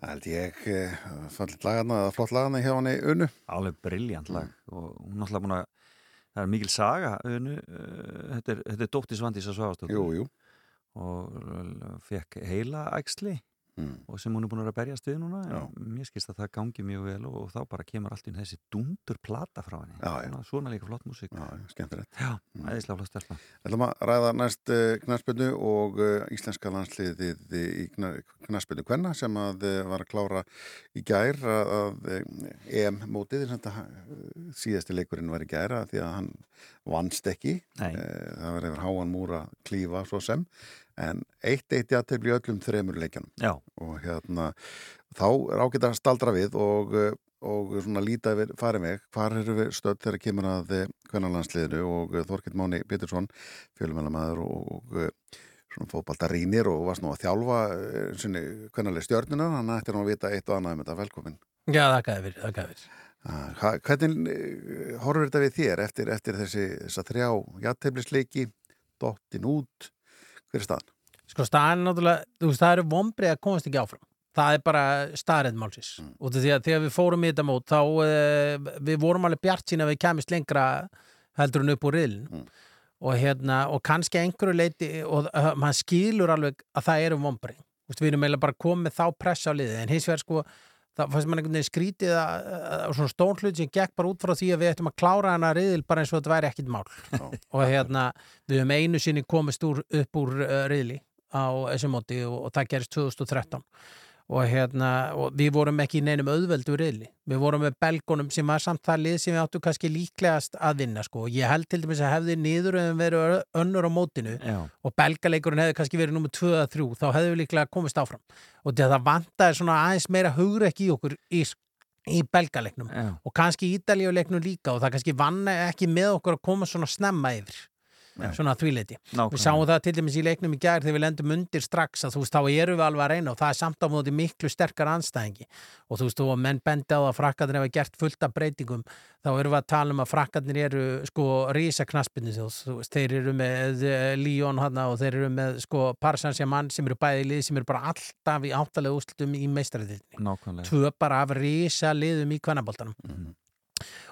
Speaker 10: Það held ég uh, fallit lagana eða flott lagana hjá hann í unnu.
Speaker 2: Alveg briljant lag og hún er náttúrulega búin að það er mikil saga Unu, uh, þetta er, þetta er dóttir Svandís að svafastóttur
Speaker 10: Jú, jú.
Speaker 2: og fekk heila æxli
Speaker 10: Mm.
Speaker 2: og sem hún er búin að vera að berjast við núna
Speaker 10: Já.
Speaker 2: en mér skilst að það gangi mjög vel og, og þá bara kemur allt einu þessi dundur plata frá henni
Speaker 10: Já, já.
Speaker 2: svona, svona líka flott músík
Speaker 10: Já, skemmtilegt.
Speaker 2: Já, æðislega flott stelpa
Speaker 10: Við ætlum að ræða næst uh, knarspinnu og uh, íslenska landsliðið í knarspinnu kvenna sem að uh, var að klára í gær að, að uh, EM-mótið, síðasti leikurinn var í gær að því að hann vannst ekki. Það var yfir háan múra klífa svo sem en eitt eitt játtöfli í öllum þremur leikjanum. Og hérna þá er ágætt að staldra við og og svona líta yfir farið mig hvar eru við stödd þegar kemur að kvennalandsliðinu? Og Þorkild Máni Pétursson fjölumennamæður og, og eh, svona fótbaltarínir og varst nú að þjálfa svona kvennalegi stjörnuna. Hann ætti nú að vita eitt og annað um þetta. Velkomin
Speaker 14: Já, fyrir, þakkaði fyrir.
Speaker 10: Ah, Hvernig eh, horfur þetta við þér eftir, eftir þessi þrjá jætteflisleiki dottin út hver er staðan?
Speaker 14: Sko staðan er náttúrulega, þú veist, það eru vombrið að komast ekki áfram. Það er bara staðræð málsins. Mm. Og því að þegar við fórum í þetta mót, þá uh, við vorum alveg bjart sín að við kemist lengra heldur en upp úr riðlin.
Speaker 10: Mm.
Speaker 14: og hérna, og kannski einhverju leiti og uh, maður skilur alveg að það eru vombri, við erum eiginlega bara komið þá pressa á liðið, en hins vegar sko það fannst mann einhvern veginn skrítið að, að, svona stór hlut sem gekk bara út frá því að við ættum að klára hana riðil bara eins og þetta væri ekkit mál. Og hérna, við höfum einu sinni komist úr, upp úr uh, riðli á þessu móti og, og það gerist 2013 og hérna, og við vorum ekki í neinum auðveldu riðli, við vorum með belgunum sem var samt það lið sem við áttu kannski líklegast að vinna sko, og ég held til dæmis að hefði niður en verið önnur á mótinu
Speaker 2: Já.
Speaker 14: og belgaleikurinn hefði kannski verið nummer 2-3 þá hefði við líklega komist áfram. Og það vantaði svona aðeins meira hugrekk í okkur í, í belgaleiknum.
Speaker 2: Já.
Speaker 14: og kannski ídalíuleiknum líka og það kannski vann ekki með okkur að koma svona snemma yfir
Speaker 2: Nei.
Speaker 14: svona þvíleiti. Við sáum það til dæmis í leiknum í gær þegar við lendum undir strax að þú veist þá erum við alveg að reyna og það er samt á móti miklu sterkar anstæðingi og þú veist að menn bendi á að frakkarnir hefa gert fullt af breytingum þá erum við að tala um að frakkarnir eru sko rísa knaspinu þú veist þeir eru með uh, Líón hana og þeir eru með sko Parsan sem eru bæði lið sem eru bara alltaf í áttalega úrslutum í
Speaker 2: Nákvæmlega.
Speaker 14: tvö bara af rísa liðum í kvennaboltanum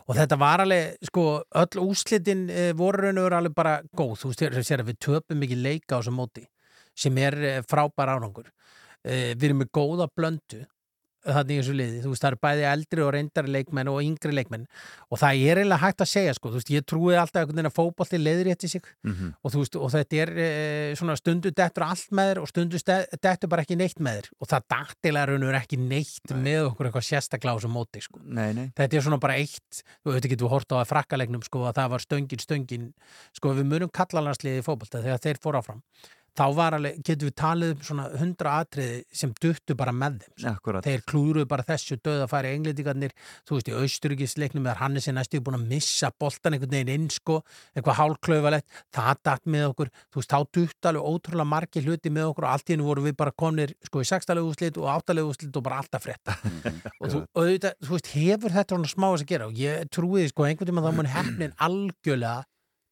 Speaker 14: og þetta var alveg, sko, öll úslitin e, voru raun og veru alveg bara góð, þú sér að við töpum mikið leika á þessum móti, sem er e, frábær árangur. E, við erum með góða blöndu þannig í þessu liði, þú veist, það eru bæði eldri og reyndari leikmenn og yngri leikmenn. Og það er eiginlega hægt að segja, sko, þú veist, ég trúi alltaf einhvern veginn að fótbolti leiðir rétti sig.
Speaker 2: Mhm.
Speaker 14: og þú veist, og þetta er e, svona stundu dettur allt með þér og stundu dettur bara ekki neitt með þér. Og það dagtilega raun og veru ekki neitt með okkur eitthvað þessum móti, sko.
Speaker 2: Nei, nei.
Speaker 14: þetta er svona bara eitt þú veit ekki, þú hort á að frakkalegnum sko að það var stöngin, stöngin sko við munum kallalandsliði þá var alveg, getum við talið um svona hundra atriði sem duttu bara með þeim.
Speaker 2: Akkurat.
Speaker 14: þeir klúruðu bara þessu döð að fara englendingarnir, þú veist, í austuríkisleiknum er Hannes er næstu búin að missa boltan einhvern veginn inn, sko, eitthvað hálklauvalegt það datt með okkur, þú veist, þá duttu alveg ótrúlega margir hluti með okkur og allt í hennu voru við bara komnir, sko, í sextalegu úslit og áttalegu úslit og bara alltaf frétta og þú, auðvitað, þú veist, hefur þetta svona smá að gera og ég trúi því, sko, einhvern tímann þá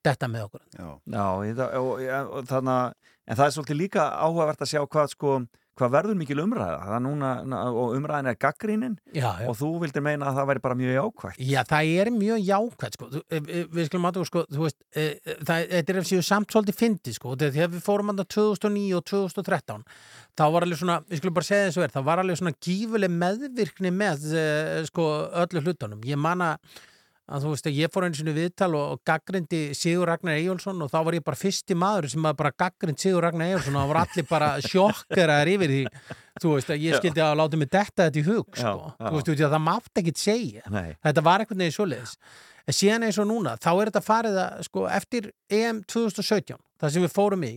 Speaker 14: þetta með okkur
Speaker 1: Já,
Speaker 2: Já, og, og, og, þannig að en það er svolítið líka áhugavert að sjá hvað sko hvað verður mikil umræða það núna, na- og umræðin er gaggrínin
Speaker 14: Já, já.
Speaker 2: og þú vildir meina að það væri bara mjög jákvægt
Speaker 14: Já, það er mjög jákvæmt, sko. E- e- Við skulum aðtöku, sko, þú veist, e, e, það, þetta er ef séu samt svolítið fyndið, sko. Þegar þegar við fórum andan 2009 og 2013, þá var alveg svona, við skulum bara segja þessu verð, þá var alveg svona gífuleg meðvirkni með, sko, öllu hlutunum. Ég manna að þú veist að ég fór einu sinni í viðtal og, og gaggrindi Sigur Ragnar Eyjólfsson og þá var ég bara fyrsti maður sem að bara gaggrind Sigur Ragnar Eyjólfsson og það voru allir bara sjokkeraðar yfir því þú veist að ég
Speaker 2: Já.
Speaker 14: skildi að láta mig detta þetta í hug
Speaker 2: Já,
Speaker 14: sko.
Speaker 2: já.
Speaker 14: þú veist að það mátt ekkit segja
Speaker 2: Nei.
Speaker 14: þetta var einhvern veginn svoleiðis en síðan eins og núna, þá er þetta farið að sko, eftir EM 2017 það sem við fórum í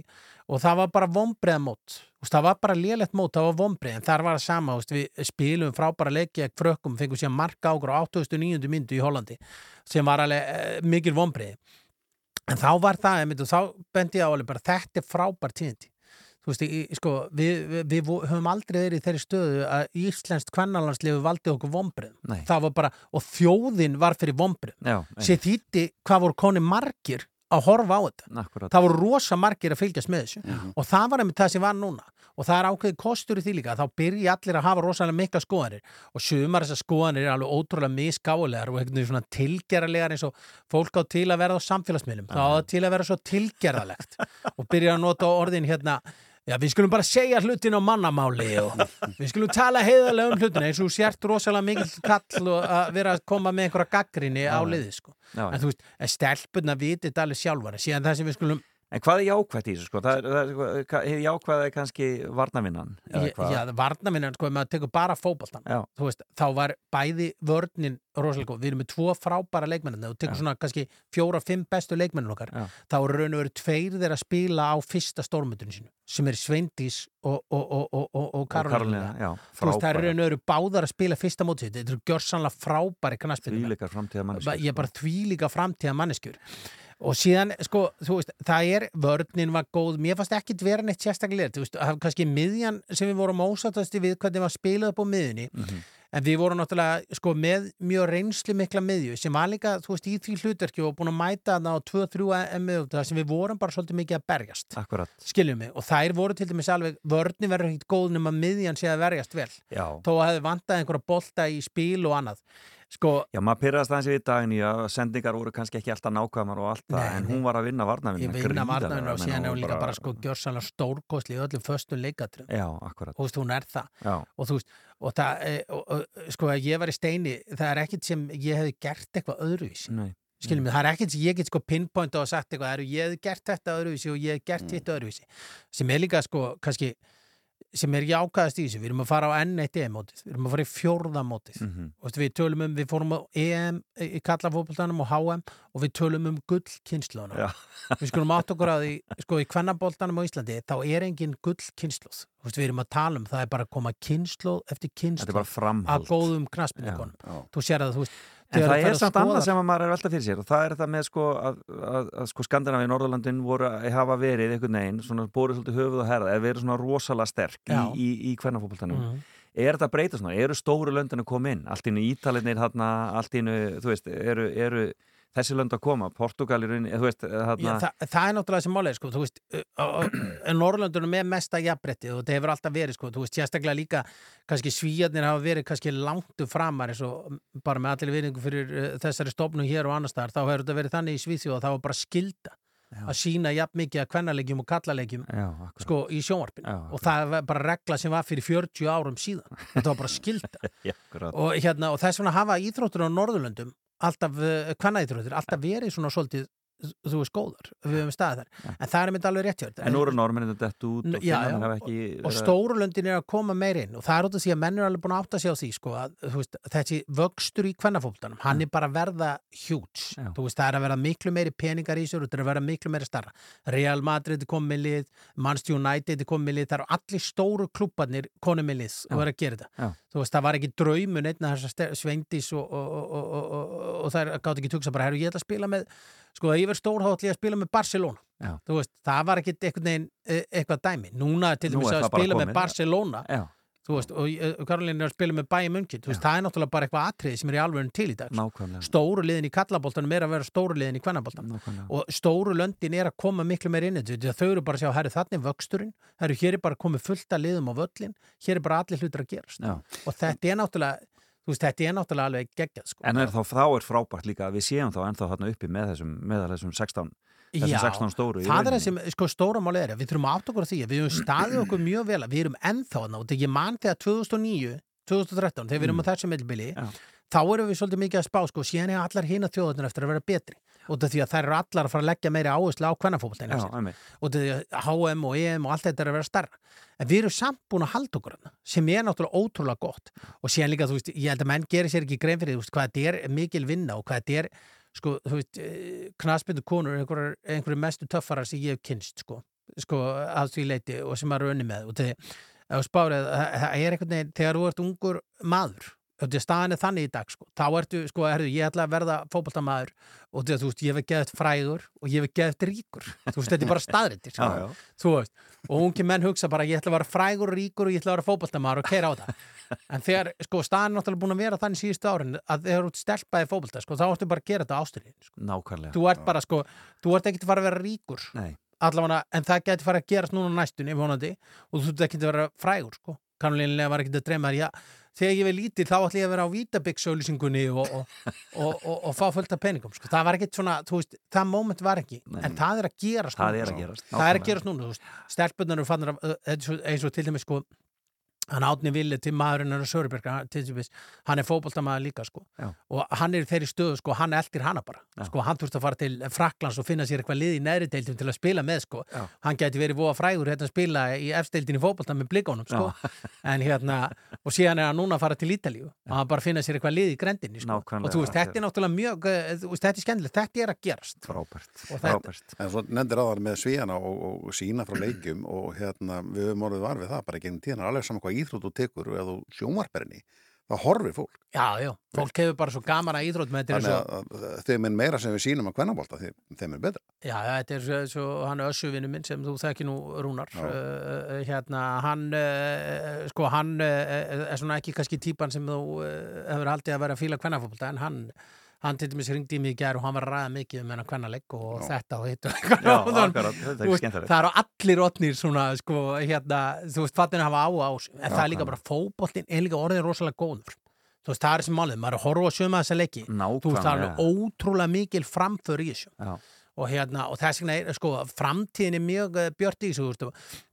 Speaker 14: og það var bara vombreiðamót, það var bara lélegt mót það var vombreið, en þar var það sama við spilum frábæra ekki frökkum fengum síðan marka águr á 89. myndu í Hollandi sem var alveg eh, mikil vombreið en þá var það, og þá bendi ég á alveg bara þetta er frábær tíðindi. Þú veist, í, sko, við, við, við höfum aldrei verið í þeirri stöðu að Íslenskt kvennalandslifu valdi okkur var bara, og þjóðin var fyrir vombrið
Speaker 2: Já,
Speaker 14: sér þýtti hvað voru koni margir að horfa á þetta.
Speaker 2: Akkurat.
Speaker 14: það voru rosa margir að fylgjast með þessu. Og það var einmitt það sem var núna. Og það er ákveðið kostur í því líka þá byrja allir að hafa rosalega mikla skoðanir. Og sumar þessar skoðanir er alveg ótrúlega misgálegar og veginn svona tilgerðarlegar eins og fólk á til að verða á samfélagsmiðlum. Þá á til að vera svo tilgerðarlegt. Og byrja að nota orðin hérna Já, við skulum bara segja hlutin á mannamáli og við skulum tala heiðarlega um hlutina eins og sért rosalega mikill kall að vera að koma með einhverja gaggrinni á liði, sko.
Speaker 2: Já,
Speaker 14: En þú veist, stelpunna vitið þetta alveg sjálfar, síðan það sem við skulum
Speaker 2: En hvað er jákvætt í þessu sko? Hið jákvæða er kannski varnavinnan?
Speaker 14: Já, varnaminnan, sko, ef maður tekur bara þú veist, þá var bæði vörnin rosalega góð, við erum með tvo frábæra leikmennina og tekur
Speaker 2: Já.
Speaker 14: svona kannski fjóra, fimm bestu leikmennin okkar,
Speaker 2: Já.
Speaker 14: þá eru raun og veru tveir þeirra að spila á fyrsta stórmyndinu sínu sem er Sveindís og, og, og, og, og, og Karolina þú veist, það eru raun og veru báðar að spila fyrsta mótið, þetta eru gjörsanlega frábæri knaspinu
Speaker 2: Þvíleikar framtíða manneskjur.
Speaker 14: Og síðan, sko, þú veist, það er vörnin var góð, mér fannst ekki vera neitt sérstaklega, þú veist, það var kannski miðjan sem við vorum ósattast við hvernig var spilað upp á miðjunni,
Speaker 2: Mhm.
Speaker 14: en við vorum náttúrulega, sko, með mjög reynslu mikla miðju, sem var líka, þú veist, í því hlutverki og búin að mæta þarna á 2-3 miðjum, það sem við vorum bara svolítið mikið að berjast.
Speaker 2: Akkurat.
Speaker 14: skiljum mig, og þær voru til dæmis alveg vörni verður ekkit góð nema miðjan sé að verjast vel.
Speaker 2: Já.
Speaker 14: þó að í sko,
Speaker 2: Já, maður pyrrast aðeins við daginn í að sendingar voru kannski ekki alltaf nákvæmar og allt það,
Speaker 14: Nei,
Speaker 2: en hún var að vinna
Speaker 14: ég
Speaker 2: varnavinn
Speaker 14: vinna varnavinn og síðan er hún líka bara sko gjörsanlega stórkosli í öllum föstum leikatrum
Speaker 2: Já, akkurat.
Speaker 14: Þú veist, hún er það.
Speaker 2: Já,
Speaker 14: og þú veist, og það, e, og, og, sko, ég var í steini, það er ekkit sem ég hefði gert eitthvað öðruvísi.
Speaker 2: Nei
Speaker 14: skiljum mig, það er ekkert sem ég get sko pinpoint og sagt eitthvað, ég hef gert þetta öðruvísi og ég hef gert
Speaker 2: Mm.
Speaker 14: hitt öðruvísi. Sem er líka sko, kannski sem er jákaðast í þessu, við erum að fara á N1 EM-mótið, við erum að fara í fjórðamótið mm. -hmm. við tölum um, við fórum á EM í kallafótboltanum og HM og við tölum um gullkynnslóðuna
Speaker 2: Já.
Speaker 14: við skulum átt okkur að því, sko í kvennaboltanum á Íslandi, þá er engin gullkynnslóð við erum að tala um, það er bara að koma kynnslóð eftir kynnslóð að góðum knaspinnikonum þú sér að þú veist
Speaker 2: En það er samt annað sem að maður er að velta fyrir sér og það er þetta með sko að, að, að sko Skandinavíu Norðurlandin voru að hafa verið einhvern veginn, svona bórið svolítið höfuð og herða, er verið svona rosalega sterk í,
Speaker 14: Já.
Speaker 2: í, í hvernafótboltanum.
Speaker 14: Mhm.
Speaker 2: Er þetta að breyta svona? Eru stóru löndin að koma inn? Allt innu Ítalinir allt innu, þú veist, eru, eru þessi lönd að koma? Portugal í rauninni, þú veist, þarna...
Speaker 14: Já, það, er náttúrulega sem málega, sko, þú veist, Norrlöndunum er mesta jafnbretti og það hefur alltaf verið, sko, þú veist, sérstaklega líka kannski svíjarnir hafa verið kannski langtu framar eins og bara með allir viðningu fyrir uh, þessari stofnum hér og annars þar, þá hefur þetta verið þannig í Svíþjóð að það var bara skilda
Speaker 2: Já.
Speaker 14: að sína jafn mikið að kvennalegjum og kallalegjum
Speaker 2: Já,
Speaker 14: sko í sjónvarpinu
Speaker 2: Já,
Speaker 14: og það var bara regla sem var fyrir 40 árum síðan þetta var bara
Speaker 2: akkurat.
Speaker 14: og, hérna, og þess vegna hafa íþróttur á Norðurlöndum alltaf, uh, kvennaíþróttur, alltaf verið svona svolítið, þú veist, góðar. Við höfum staðið þar, en það er myndi alveg rétt hjá þér.
Speaker 2: En nú eru norminni þetta út
Speaker 14: N-
Speaker 2: og
Speaker 14: já, já,
Speaker 2: ekki...
Speaker 14: og
Speaker 2: að-
Speaker 14: stórulöndin er að koma meir inn. Og það er út af því að menn er alveg búin að átta sig á því sko, að, veist, þessi vöxtur í kvennafólkdanum, hann er bara að verða hjúts, það er að verða miklu meiri peningar í sér og það er að verða miklu meiri starra. Real Madrid er komið lið Manchester United er komið lið, það eru allir stóru klubbarnir konum með lið og verða að gera þetta. Veist, það var ekki draumun einna og, og, og, og, og, og, og það gátt ekki tuksa bara, herru, ég ætla að spila með sko, að ég verð stór þá ætla ég að spila með Barcelona veist, það var ekki einhvern veginn eh, eitthvað dæmi, núna til
Speaker 2: Nú
Speaker 14: dæmis
Speaker 2: er
Speaker 14: að spila með. Barcelona
Speaker 2: Já,
Speaker 14: þú veist, og uh, Karolín er að spila með Bayern München, þú veist, það er náttúrulega bara eitthvað atriði sem er í alveg til í dag sko.
Speaker 2: nákvæmlega.
Speaker 14: stóru liðin í kallaboltanum er að vera stóru liðin í kvennaboltanum
Speaker 2: Nákvæmlega.
Speaker 14: og stóru löndin er að koma miklu meir inn þau eru bara að sjá, herru þannig vöxturinn, herru hér er bara komið fullt að liðum á völlin, hér er bara allir hlutur að gerast
Speaker 2: Já.
Speaker 14: og þetta er náttúrulega þú veist, þetta er náttúrulega alveg geggjað sko.
Speaker 2: En er þá, þá er frábært líka að við séum þá ennþá þarna uppi með þessum, með þessum 16, þessum
Speaker 14: Já,
Speaker 2: 16 stóru
Speaker 14: það er sem sko, stóra máli er, við þurfum að átta okkur á því að við höfum staðið okkur mjög vel að við erum ennþá þarna og þegar ég man þegar 2009 2013, þegar við erum
Speaker 2: Mm.
Speaker 14: á þessu meðlbili
Speaker 2: Já.
Speaker 14: Þá erum við svolítið mikið að spá sko, síðan er allar hina þjóðarnir eftir að vera betri. Út af því að þær eru allar að fara að leggja meiri áherslu á
Speaker 2: Já, einmitt.
Speaker 14: og því að HM og EM og allt þetta er að vera starra en við erum samt búin að halda okkur hana sem er náttúrulega ótrúlega gott. Og síðan líka, þú veist, ég held að menn gerir sér ekki grein fyrir, veist, hvað þetta er mikil vinna og hvað þetta er, sko, þú veist knaspindu konur, einhverjur, einhverjur mestu töffarar sem ég hef kynst, sko sko, að því leiti og sem maður unni með. Og því, það er einhvern veginn, þegar þú ert ungur maður staðan er þannig í dag, sko þá ertu, sko, herðu, ég ætla að verða fótboltamaður og þú veist, ég hef geðt frægur og ég hef geðt ríkur, þú veist, þetta er bara staðrindir, sko,
Speaker 2: Já, já.
Speaker 14: þú veist og ungi menn hugsa bara, ég ætla að vera frægur og ríkur og ég ætla að vera fótboltamaður og keira á það en þegar, sko, staðan er náttúrulega búin að vera þannig síðustu árin að þegar þú ert stelpaði fótbolta, sko, þá ættu bara að gera þetta ástyrðin, sko.
Speaker 2: Nákvæmlega.
Speaker 14: þú ekkert þegar ég var lítil þá ætla ég að vera á Vítabix-auðlýsingunni og, og, og, og, og fá fullt af peningum, sko, það var ekkit svona, þú veist, það moment var ekki,
Speaker 2: Nei.
Speaker 14: en það er að gerast
Speaker 2: Það
Speaker 14: núna,
Speaker 2: er að
Speaker 14: sko.
Speaker 2: gerast,
Speaker 14: það er að gerast núna, stelpunar eru fannir er svo- eins og til dæmis, sko, hann átni villi til maðurinn er til dæmis, hann er fótboltamaður líka, sko, og hann er í þeirri stöðu, sko, hann eldir hana bara, sko, hann þurft að fara til Fraklands og finna sér eitthvað lið í neðri deildum til að spila með, sko, hann geti verið voða frægur hérna að spila í efsteildin í fótbolta með blikonum, sko, en hérna og síðan er hann núna að fara til Ítalíu og hann bara finna sér eitthvað lið í grendinni, sko. Og þú veist, þetta er náttúrulega mjög, eh, þú veist, þetta er skemmtilegt, þetta er að gerast.
Speaker 2: Frábært.
Speaker 14: Og þetta-
Speaker 2: Frábært.
Speaker 1: En svo nefndir aðar með svíjana og, og sína frá leikjum og hérna við höfum orðið var við það bara gegn tíðan alveg saman hvað íþrótt þú tekur eða þú sjónvarperinni þá horfir fólk.
Speaker 14: Já, já, fólk hefur bara svo gaman að íþrótt með þetta
Speaker 1: Þannig
Speaker 14: svo,
Speaker 1: að, þeim er meira sem við sínum að kvennabólta þeim, er betra.
Speaker 14: já, þetta er svo, svo hann össuvinu minn sem þú þekki nú Rúnar uh, hérna, hann uh, sko, hann uh, er svona ekki kannski típan sem þú hefur haldið að vera að fíla kvennafólta en hann hann til dæmis ringdi í mig í gær og hann var að ræða mikið um hennar kvennalegg og þetta og hitt og eitthvað. það eru allir otnir svona, sko, hérna, þú veist, fattin að hafa á á þessu. en
Speaker 2: Já,
Speaker 14: það er líka bara fótboltinn er líka orðin rosalega góður. Þú veist, það er sem málið, maður er að horfa að sjöma þessa leiki. Þú veist, það er ótrúlega mikil framför í þessu. Og hérna, og þess vegna er, sko, framtíðin er mjög uh, björt í þessu,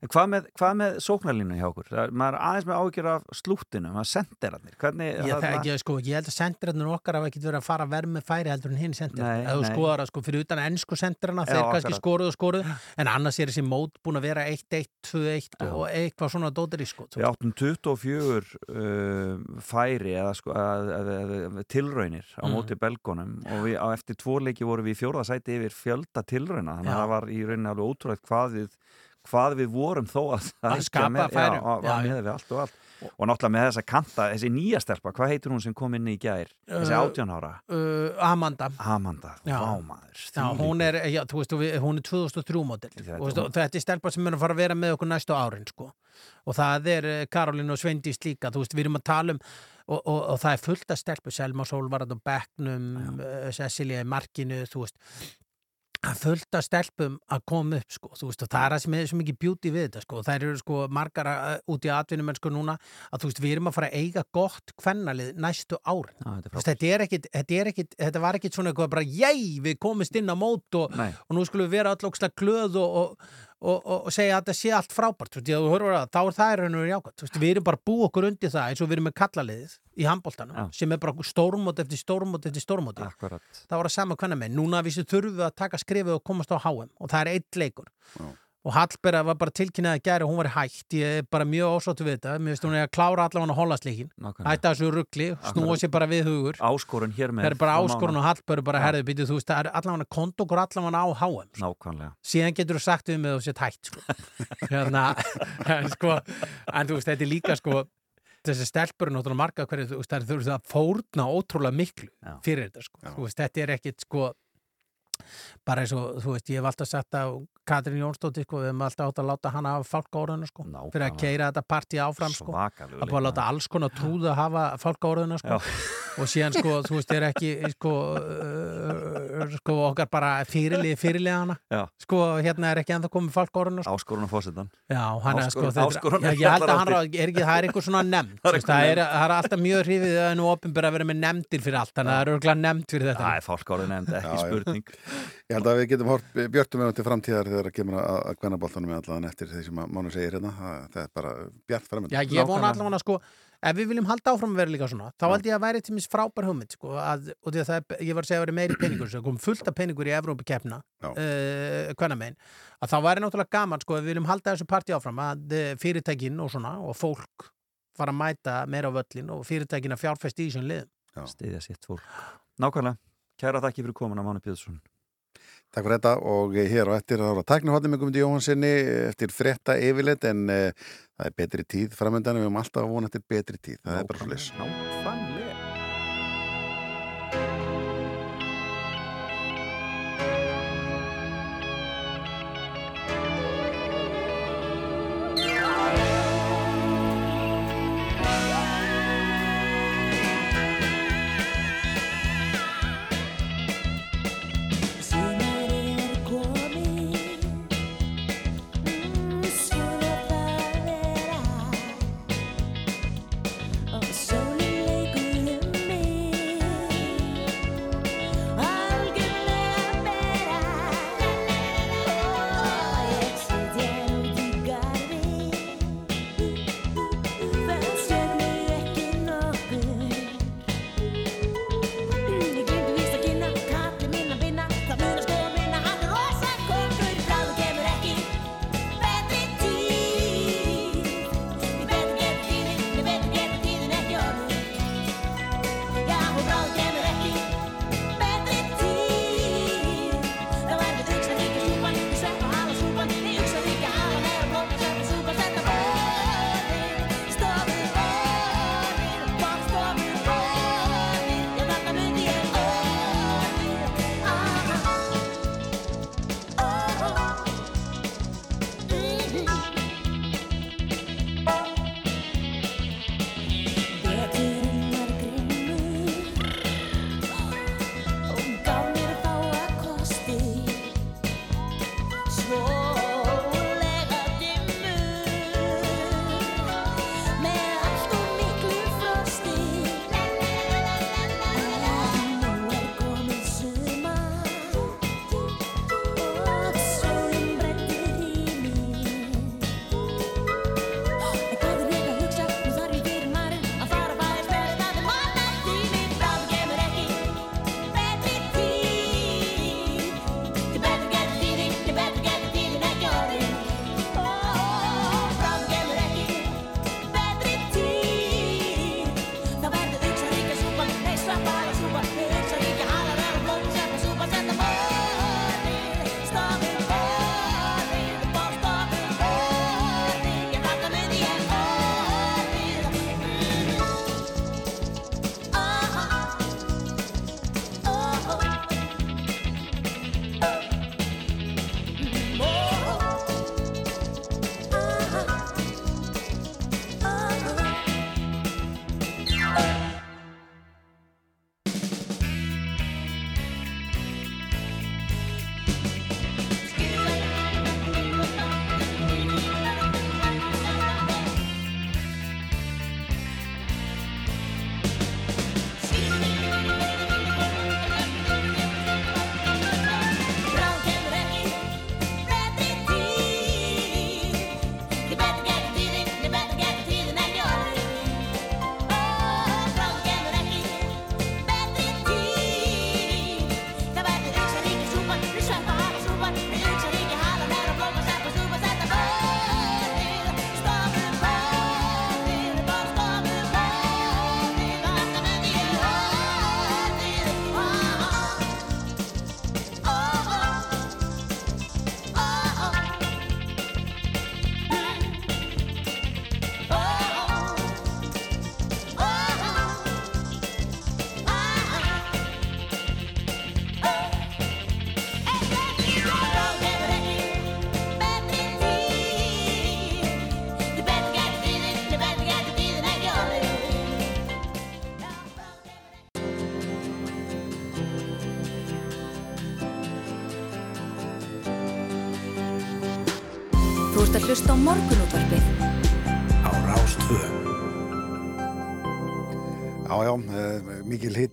Speaker 2: hvað með, hvað með sóknarlínu hjá okkur? Er, maður er aðeins með áhyggjur af slúttinu, maður sendirarnir. Hvernig,
Speaker 14: Ég, sko, ég held að sendirarnir okkar hafa ekkert verið að fara verð með færi heldur en hinn sendir
Speaker 2: Nei,
Speaker 14: ef þú skoðar að sko fyrir utan ennsku sendirana
Speaker 2: Já,
Speaker 14: þeir kannski skoruðu og skoruðu en annars er þessi mót búin að vera 1-1, 2-1 og eitthvað svona dótir í sko
Speaker 2: Við áttum 24 uh, færi eða, sko, eða, eða, eða tilraunir á
Speaker 14: Mhm.
Speaker 2: móti belgónum og við, á eftir tvo leiki vorum við í fjórða sæti yfir fjölda tilrauna þannig að það var í rauninni alveg ótrúlega hvað við, hvað við vorum þó að,
Speaker 14: Að skapa færum.
Speaker 2: og allt. Og náttúrulega með þessa kanta, þessi nýja stelpa hvað heitir hún sem kom inn í gær? Þessi
Speaker 14: Uh,
Speaker 2: 18 ára?
Speaker 14: uh, Amanda.
Speaker 2: Amanda,
Speaker 14: Já.
Speaker 2: vámaður
Speaker 14: Já, hún er, já, þú veist, og hún er 2003 model
Speaker 2: Þetta-
Speaker 14: og, og þetta er stelpa sem er að fara að vera með okkur næstu árin sko. og það er eh, Karolín og Sveindís líka, þú veist, við erum að tala um og, og, og það er fullt af stelpu Selma Sólvarad og Becknum uh, Cecilia í markinu, þú veist það er fullt af stelpum að koma upp sko, þú veist, og það er það sem er svo mikið beauty við þetta, sko, það eru sko margar út í atvinnum sko núna, að þú veist, við erum að fara að eiga gott kvennalið næstu árin.
Speaker 2: Er
Speaker 14: Þú veist, þetta er ekkit, þetta er ekkit, þetta var ekkit svona eitthvað bara, jæ, við komist inn á mót og, og nú skulum við vera allókslega glöð og, og, og, og, og segja að þetta sé allt frábært, veist, að þá er það er raunur jákvæmt, þú veist, við erum bara að búa okkur undir það eins og við erum með kallaliðið í handbóltanum
Speaker 2: Já.
Speaker 14: sem er bara stórmót eftir stórmót eftir
Speaker 2: Akkurat.
Speaker 14: það var að sama hvernig með, núna vissu þurfum við að taka skrifið og komast á HM og það er eitt leikur og Hallberga var bara tilkynnað að gæra og hún var hætt, ég er bara mjög ósáttu við þetta. Mér finnst hún að klára allavega hólasleikin hætta þessu ruggli, snúa sér bara við hugur.
Speaker 2: Áskorun hér með
Speaker 14: það er bara áskorun og Hallberg bara herðu býtu þú veist, það er allavega kontokur allavega á HM
Speaker 2: Nákvæmlega.
Speaker 14: Síðan getur þú sagt við og sétt hætt sko. hérna, en, sko, en þú veist, þetta er líka sko þessi stelpur er náttúrulega marga hverju þú veist, það er þurfið að fórna ótrúlega miklu fyrir þetta sko, bara eins og, þú veist, ég hef alltaf sagt að Katrín Jónsdóttir, sko, við hefum alltaf átt að láta hana hafa fálkaórðuna, sko, fyrir að keira þetta partí áfram, sko, að búið að láta alls konar trúða hafa fálkaórðuna, sko og síðan, sko, þú veist, er ekki sko, uh, sko okkar bara fyrirlið, fyrirlið hana.
Speaker 2: Já.
Speaker 14: sko, hérna er ekki ennþá komið fálkaórðuna, sko.
Speaker 2: Áskorun
Speaker 14: Já, hann er sko, já,
Speaker 2: er
Speaker 14: ég held að hann er ekki, það er eitthvað svona nefnd
Speaker 2: Það er
Speaker 14: það, er, það er alltaf mjög hrifið að nú opinbera að vera með nefndir fyrir allt þannig að það er örgulega nefnd fyrir þetta.
Speaker 2: Það er fólkárið nefnd, ekki
Speaker 1: Já, já.
Speaker 2: spurning.
Speaker 1: Ég held að við getum hort björtum með til framtíðar þegar það kemur að, að kvennaboltanum með allan eftir því sem að Mánu segir hérna. Það, það er bara bjart
Speaker 14: ef við viljum halda áfram að vera líka svona þá held ég að væri til mis frábær hugmynd sko, að, og því að það er, ég var að segja að vera meiri peningur svo kom fullt af peningur í Evrópu keppna uh, hvernig megin að þá væri náttúrulega gaman sko ef við viljum halda þessu partí áfram að uh, fyrirtækin og svona og fólk fara að mæta meira á völlin og fyrirtækin að fjárfesti í þessum liðum.
Speaker 2: Stiðja sitt fólk. Nákvæmlega, kæra þakki fyrir komin að Máni Pjöðsson
Speaker 1: Takk fyrir þetta og hér á eftir ára tæknihotni með Guðmundi Jóhansinni eftir frétta yfirleitt en uh, það er betri tíð framöndan við höfum alltaf að vona eftir betri tíð. Það er bara svo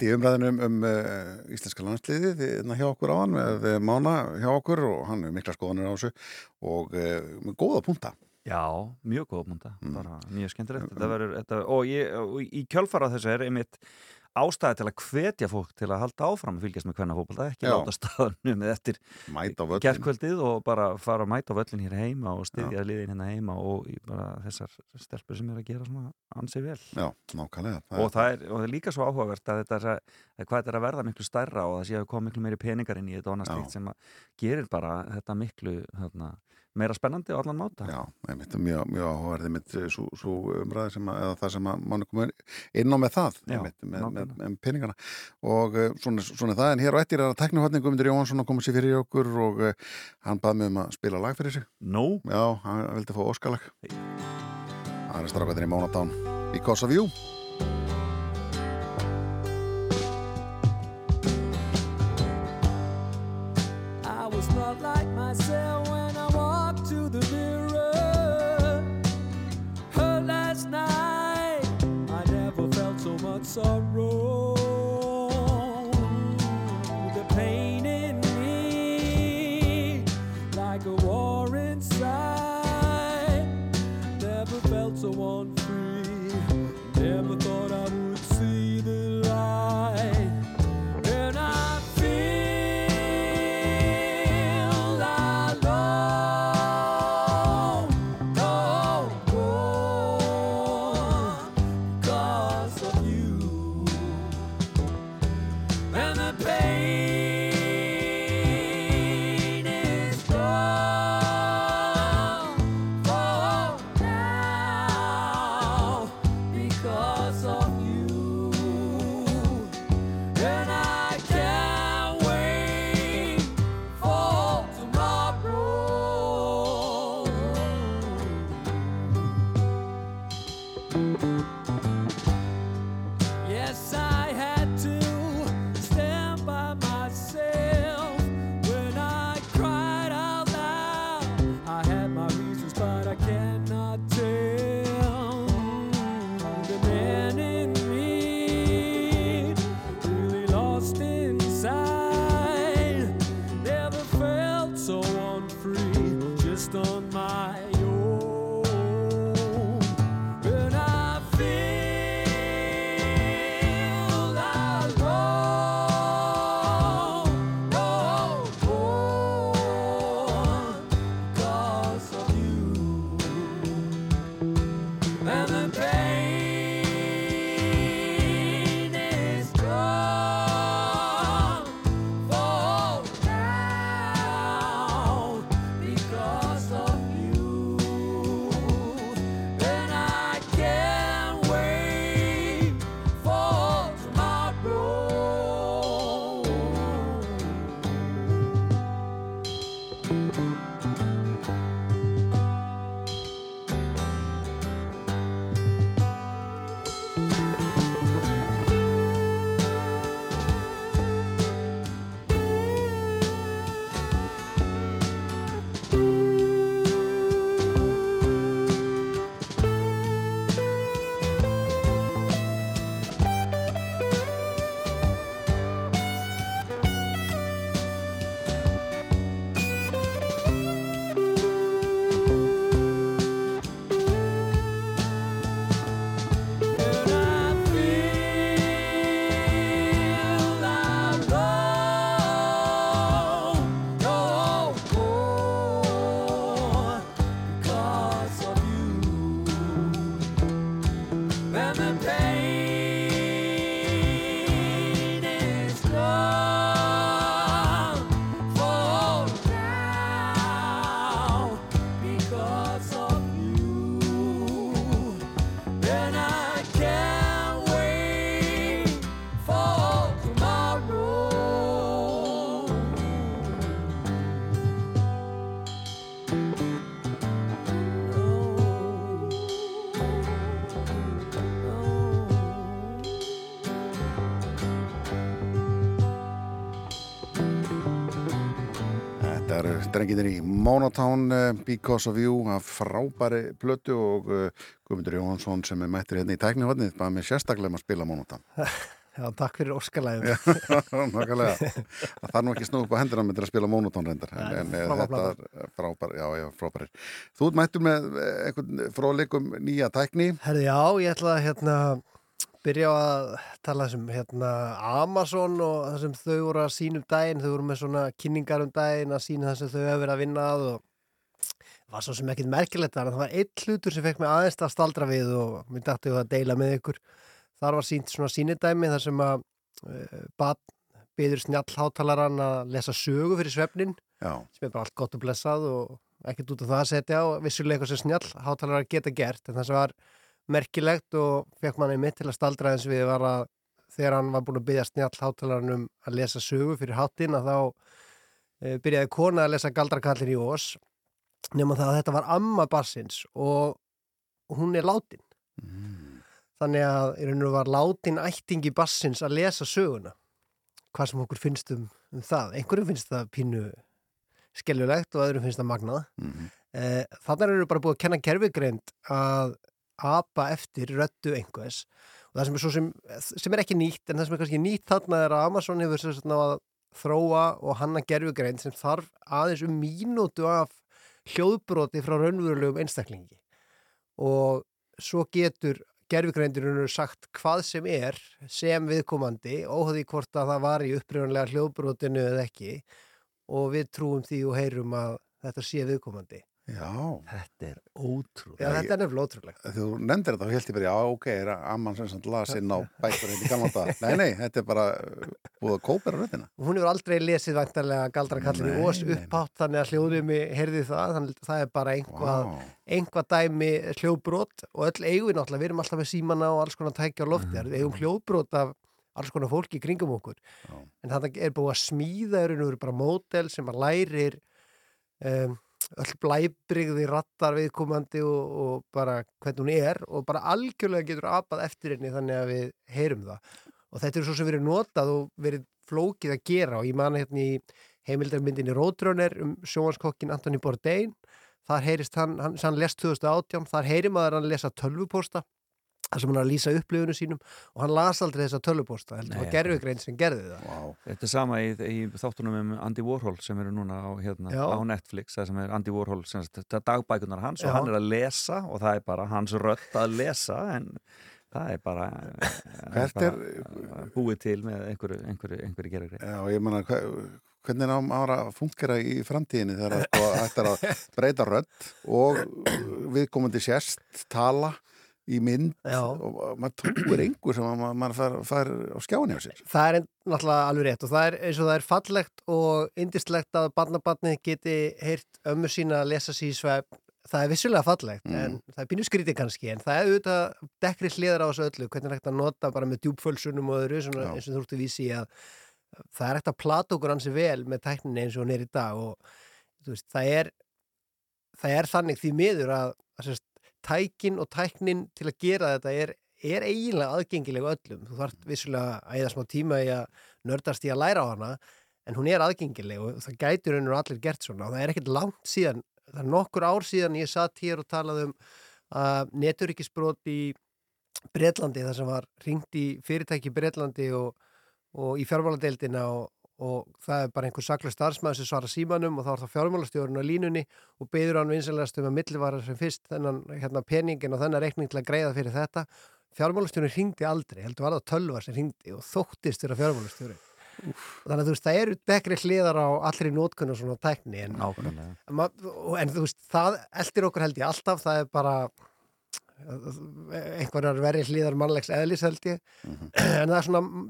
Speaker 1: í umræðinum um uh, íslenska landsliðið hérna hjá okkur á hann með uh, Mána hjá okkur og hann er mikla skoðanir á þessu og uh, með góða punta.
Speaker 2: Já, mjög góða múnda, bara mjög skemmtilegt. Þetta verður, þetta, og, ég, og í kjölfara þessu er einmitt ástæði til að hvetja fólk til að halda áfram að fylgjast með hvernig fókbalta, ekki
Speaker 1: Já.
Speaker 2: láta staðanum eftir gerkvöldið og bara fara að mæta völlin hér heima og styðja liðin hérna heima og þessar stelpur sem er að gera svona ansið vel
Speaker 1: Já, nákvæmlega.
Speaker 2: og það, er, og það er líka svo áhugavert að þetta er að, að hvað þetta er að verða miklu stærra og það sé að koma miklu meiri peningar inn í þetta og annars
Speaker 1: Já.
Speaker 2: slíkt sem gerir bara þetta miklu þarna, meira spennandi á allan máta.
Speaker 1: Já, einmitt, mjög, mjög áhugaverði mitt svo, svo umræði sem að, það sem að mann er komin inn á með það,
Speaker 2: Já,
Speaker 1: einmitt, með, með, með peningana. Og uh, svona, svona er það, en hér á eftir er að teknihotning Guðmundur Jóhansson að koma sér fyrir okkur og uh, hann bað mig um að spila lag fyrir sig.
Speaker 2: No?
Speaker 1: Já, hann vildi fá óskalag Það er strafgættin í Mónatán Because of you.
Speaker 15: I was not like myself so
Speaker 1: Drenginir í Monotone uh, Because of You af frábæri plötu og uh, Guðmundur Jóhansson sem er mættur hérna í tæknihotnið bara með sérstaklega um að spila Monotone
Speaker 16: Já, takk fyrir óskalæðum.
Speaker 1: Það þarf nú ekki snúð upp á hendina með að spila Monotone reyndar en, en eh, þetta er frábær, já, já, frábærir. Þú mættur með eh, einhvern fróðleikum nýja tækni.
Speaker 16: Herði, já, ég ætla að hérna, byrja á að tala um hérna, Amazon og það sem þau voru að sína um daginn, þau voru með svona kynningar um daginn að sína það sem þau hefur verið að vinna að og var svo sem ekkit merkilegt þar, en það var einn hlutur sem fekk mig aðeins að staldra við og mér dætti að deila með ykkur. Þar var sínt svona sínidæmi þar sem að uh, bad byður snjallhátalaran að lesa sögu fyrir svefnin
Speaker 1: Já.
Speaker 16: sem er bara allt gott og blessað og ekkert út af það að setja vissulega eitthvað sem snjallhátalarar geta gert en það sem var merkilegt og fekk manni mitt til að staldra eins við var að þegar hann var búin að byggja snjallhátalaran um að lesa sögu fyrir hátinn að þá e, byrjaði kona að lesa galdrakallin í ós nema það að þetta var amma barsins og hún er látin. Þannig að í raun og var látin ættingi bassins að lesa söguna. Hvað sem okkur finnst um, um það. Einhverjum finnst það pínu skellulegt og öðrum finnst það magnað.
Speaker 1: Mhm.
Speaker 16: eh, þannig eru bara búið að kenna gerfigreind að apa eftir röddu einhvers. Og það sem er svo sem, sem er ekki nýtt en það sem er kannski nýtt þarna er að Amazon hefur ná að þróa og hanna gerfigreind sem þarf aðeins um mínútu af hljóðbroti frá raunverulegum einstaklingi. Og svo getur gerfugreindirinn sagt hvað sem er sem viðkomandi óhugði hvort að það var í upprjónlega hljóðbrotinu eða ekki. Og við trúum því og heyrum að þetta sé viðkomandi
Speaker 1: Já.
Speaker 2: Þetta er ótrúlega.
Speaker 16: Já, þetta er nefnilega ótrúlegt.
Speaker 1: Þú nefndir þetta og held ég bara, já, ok, er að amman sem samt las inn á bækur hérna í gamla dag. Nei, nei, þetta er bara uh, búið að kópera röddina.
Speaker 16: Hún hefur aldrei lesið væntanlega galdrakallin í
Speaker 1: Nei,
Speaker 16: ós upphátt þannig að hljóðumi heyrði það, þannig að það er bara einhvað,
Speaker 1: Vá.
Speaker 16: einhvað dæmi hljóðbrot og öll eigum við náttúrulega, við erum alltaf með símana og alls konar tækja á lofti, við eigum hljóðbrot af alls konar fólki kringum okkur en þetta er búið að smíða er bara mótel sem að lærir um, öll blæbrigði rattar viðkomandi og, og bara hvernig hún er og bara algjörlega getur apað eftir henni þannig að við heyrum það. Og þetta er svo sem verið notað og verið flókið að gera og ég man hérna í heimildarmyndinni Roadrunner um sjónvanskokkin Anthony Bourdain þar heyrist hann, hann, hann lest 2018 þar heyri maður hann lesa tölvuposta þar sem hann er að lýsa upplifunum sínum og hann las aldrei þessa tölvuposta heldur
Speaker 2: Nei,
Speaker 16: það gerfugrein sem gerði það
Speaker 1: wow.
Speaker 2: Þetta er sama í, í þáttunum um Andy Warhol sem eru núna á, hérna, á Netflix það sem er Andy Warhol, sem sagt, þetta er dagbækunar hans
Speaker 16: Já.
Speaker 2: og hann er að lesa og það er bara hans rödd að lesa en það er bara,
Speaker 1: Hvert
Speaker 2: bara
Speaker 1: er-
Speaker 2: búið til með einhverju, einhverju, einhverju gerur
Speaker 1: Já, ég menna, hvernig er ám ára að fungera í framtíðinni þegar að sko, er að breyta rödd og viðkomandi sérst, tala í mynd
Speaker 16: Já.
Speaker 1: og maður trúir einhver sem að maður fær, fær á skjáni á sér.
Speaker 16: Það er náttúrulega alveg rétt og það er eins og það er fallegt og indislegt að barnabarnið geti heyrt ömmu sína að lesa sér í svefn það er vissulega fallegt
Speaker 1: Mm.
Speaker 16: en það er pínu skrítið kannski en það er auðvitað dekkri hliðar á þessu öllu hvernig er hægt að nota bara með djúpfölsunum og öðru svona, eins og þú ert að vísi að það er hægt að plata okkur hansi vel með tækninni eins og hún er í dag og veist, það er það er þannig því miður að, að tækin og tæknin til að gera þetta er, er eiginlega aðgengilega öllum. Þú þarf vissulega að eða smá tíma í að nördast í að læra á hana en hún er aðgengileg og það gætur hendur allir gert svona og það er ekkert langt síðan það er nokkur ár síðan ég satt hér og talaði um að neturíkisbrot í Bretlandi þar sem var ringt í fyrirtæki í Bretlandi og, og í fjármáladeildina og, og það er bara einhver saklega starfsmæður sem svara símanum og þá er það fjármálastjórun á línunni og beður hann vinsalegast um að millivara sem fyrst þennan hérna, peningin og þennan reikning til að greiða fyrir þetta. Fjármálastjórun ringdi aldrei, heldur var það tölvar sem ringdi og þóttist þeirra fjármálastjórun þannig að þú veist, það eru dekri hliðar á allri nótkunn og svona tækni en. Ma- en þú veist, það eldir okkur held ég alltaf, það er bara einhverjar verri hliðar mannlegs eðlis held ég. En það er svona mm,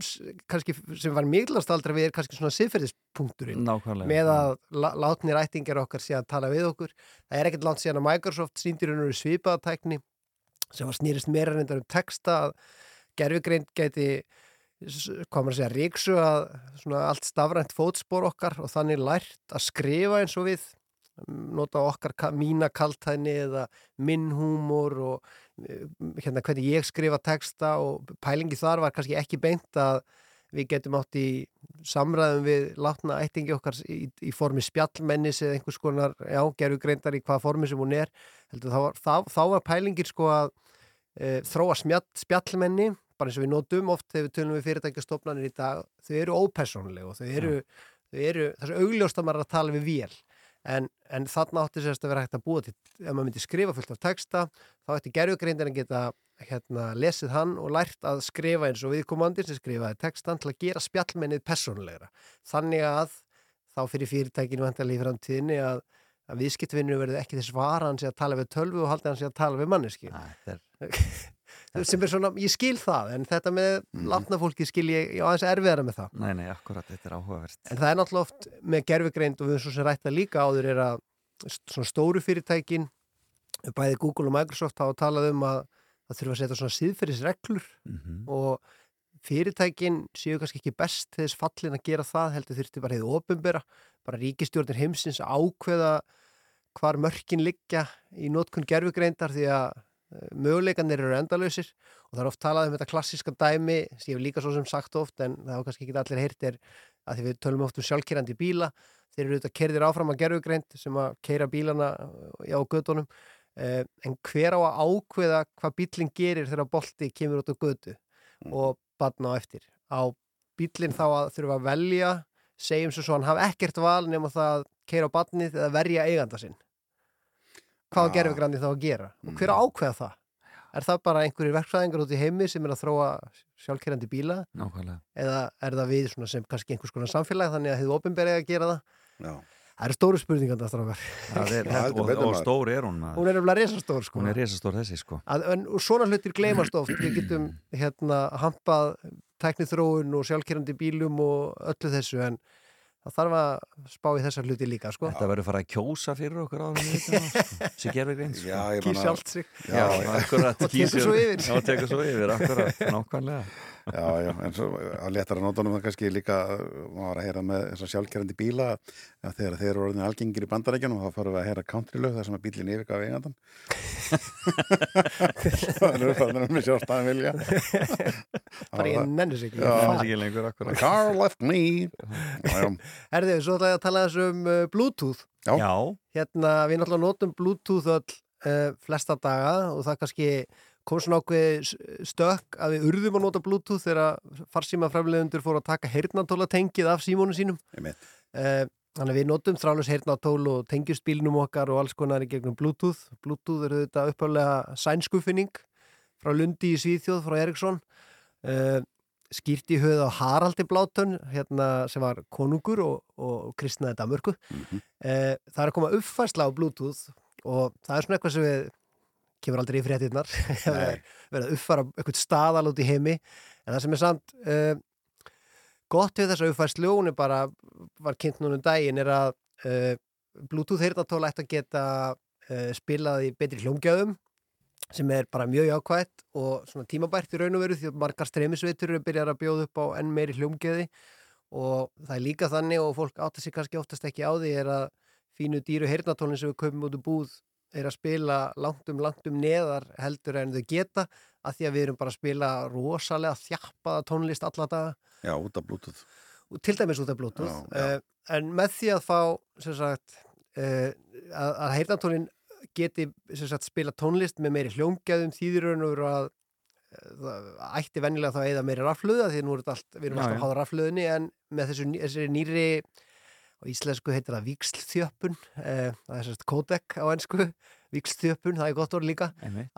Speaker 16: kannski sem var miklast aldrei við er kannski svona siðferðispunkturinn. Með að la- látnir ættingar okkar sé að tala við okkur. Það er ekkert langt síðan að Microsoft síndir hennar svipaða tækni sem var snýrist meira reyndar um texta að gerfugreind geti komur að segja ríksu að svona allt stafrænt fótspor okkar og þannig lært að skrifa eins og við nota okkar ka- mína kaltæðni eða minn húmor og eh, hérna hvernig ég skrifa texta og pælingi þar var kannski ekki beint að við getum átt í samræðum við látna ættingi okkar í, í formi spjallmennis eða einhvers konar, já, gerðu greindar í hvaða formi sem hún er. Heldur, þá, var, þá, þá var pælingir sko að e, þróa smjall, spjallmenni bara eins og við notum oft þegar við tölum við fyrirtækjastofnanir í dag. Þau eru ópersónlega og þau eru, þau eru þessu augljóst að maður er að tala við vél en, en þarna átti sérst að vera hægt að búa til ef maður myndi skrifa fullt af texta þá ætti gerðugreindin að geta hérna, lesið hann og lært að skrifa eins og viðkomandi sem skrifaði textan til að gera spjallmennið persónulegra. Þannig að þá fyrir fyrirtækinu vantarlega í framtíðinni að, að viðskiptvinnu verði ekki þess vara hann sé að tala við tölvu og haldi hann sé að tala við manneski sem er svona, ég skil það en þetta með mm. látna fólki skil ég, á aðeins erfiðara með það
Speaker 2: Nei, nei, akkurat, þetta er áhugavert
Speaker 16: En það er náttúrulega oft með gerfugreind og við svo sem rætta líka áður er að svona stóru fyrirtækin bæði Google og Microsoft hafa talað um að það þurfa að setja svona síðferðisreglur
Speaker 2: mm -hmm.
Speaker 16: og fyrirtækin séu kannski ekki best þess fallin að gera það heldur þurfti bara hefði ofinbera bara ríkistjórnir heimsins ákveða hvar mörkin liggja í nótkunn gerfugreindar því að möguleikanir eru endalösir og það er oft talað um þetta klassiska dæmi sem ég hef líka svo sem sagt oft en það hafa kannski ekki allir heyrt er að því við tölum oft um sjálfkerrandi bíla. Þeir eru auðvitað kerðir áfram að gerfugreind sem að keira bílana á gödunum eh, en hver á að ákveða hvað bílinn gerir þegar bolti kemur út á gödu
Speaker 1: Mm.
Speaker 16: og batna á eftir? Á bílinn þá að þurfa að velja segjum svo svo hann hafa ekkert val nema það að keira á batnið eða verja eiganda sinn hvað gerfugrandi þá að gera? Og hver á ákveða það? Er það bara einhverjir verkfræðingar út í heimi sem er að þróa sjálfkerrandi bíla?
Speaker 2: Nákvæmlega.
Speaker 16: Eða er það við svona sem kannski einhvers konar samfélag þannig að hefðu ofinberið að gera það?
Speaker 1: Já.
Speaker 16: það eru stóru
Speaker 2: er,
Speaker 1: Já,
Speaker 2: þetta,
Speaker 1: heldur
Speaker 2: og, og stór er hún maður.
Speaker 16: hún er nefnilega resastór sko.
Speaker 2: Hún er risastór þessi sko.
Speaker 16: Að, en og svona hlutir gleymast oft. Við getum hérna hampað tæknithróun og sjálfkerrandi bílum og öllu þessu en það þarf að spá í þessar hluti líka sko
Speaker 2: Þetta verður fara að kjósa fyrir okkur vitum það, sko. sem gerður grein sko.
Speaker 16: Kýr sjálft sig
Speaker 2: Já, akkurat
Speaker 16: Og tekur svo yfir.
Speaker 2: Já, tekur svo yfir, akkurat, nákvæmlega
Speaker 1: Já, já, en svo að léttara nótunum það kannski líka, maður var að heyra með þessar sjálfkerrandi bíla, að þegar þeir eru orðin algengir í bandarækjunum, þá farum við að heyra countrylög þar sem að bílinn yfirgaf eigandan. Það eru það með sjálfstæðan vilja.
Speaker 16: bara ég nenni sig ekki
Speaker 1: Já.
Speaker 16: ég
Speaker 2: Það er ekki lengur
Speaker 1: The
Speaker 2: akkurat
Speaker 1: car left me.
Speaker 16: Herðu, svo ætla ég að tala um uh, Bluetooth
Speaker 1: Já.
Speaker 2: Já,
Speaker 16: hérna, við náttúrulega notum Bluetooth öll uh, flesta daga og það kannski kom svona ákveð stökk að við urðum að nota Bluetooth þegar farsíma framleiðundur fóru að taka heyrnatóla tengið af símónu sínum. Uh, þannig að við notum þráljus heyrnatól og tengjust bílnum okkar og alls konar í gegnum Bluetooth. Bluetooth eru þetta uppálega sænskuffinning frá Lundi í Svíþjóð frá Eriksson uh, skýrt í höfuð á Haraldi Blátön hérna, sem var konungur og, og kristnaði Danmörku.
Speaker 1: Mhm.
Speaker 16: Eh, það er að koma uppfærsla á Bluetooth og það er svona eitthvað sem við kemur aldrei í fréttinnar verið að uppfæra eitthvað staðal út í heimi. En það sem er samt uh, gott við þessa uppfærslu hún er bara, var kynnt núna um daginn er að uh, Bluetooth heyrnatól ætti að geta uh, spilað í betri hljómgjöðum sem er bara mjög jákvætt og svona tímabært í raun og veru því að margar streymisveitur eru byrjar að bjóða upp á enn meiri hljómgjöði og það er líka þannig og fólk átta sig kannski oftast ekki á því er að fínu dýru heyrnatólinn sem við kaupum út úr búð er að spila langt um langt um neðar heldur en þau geta að því að við erum bara að spila rosalega þjappaða tónlist alla daga
Speaker 1: Já, út af Bluetooth.
Speaker 16: til dæmis út af Bluetooth
Speaker 1: Já, já.
Speaker 16: uh, en með því að fá sagt uh, að, að heyrnatólinn geti sagt spila tónlist með meiri hljómgæðum þýðirunur að eh, það ætti venjulega þá að eða meiri rafluða því nú er þetta allt, við erum alltaf
Speaker 2: já.
Speaker 16: háða rafluðinni en með þessu, þessari nýri á íslensku heitir það víkslþjöppun eh, það er sérst kódek á ennsku víkslþjöppun, það er gott orð líka.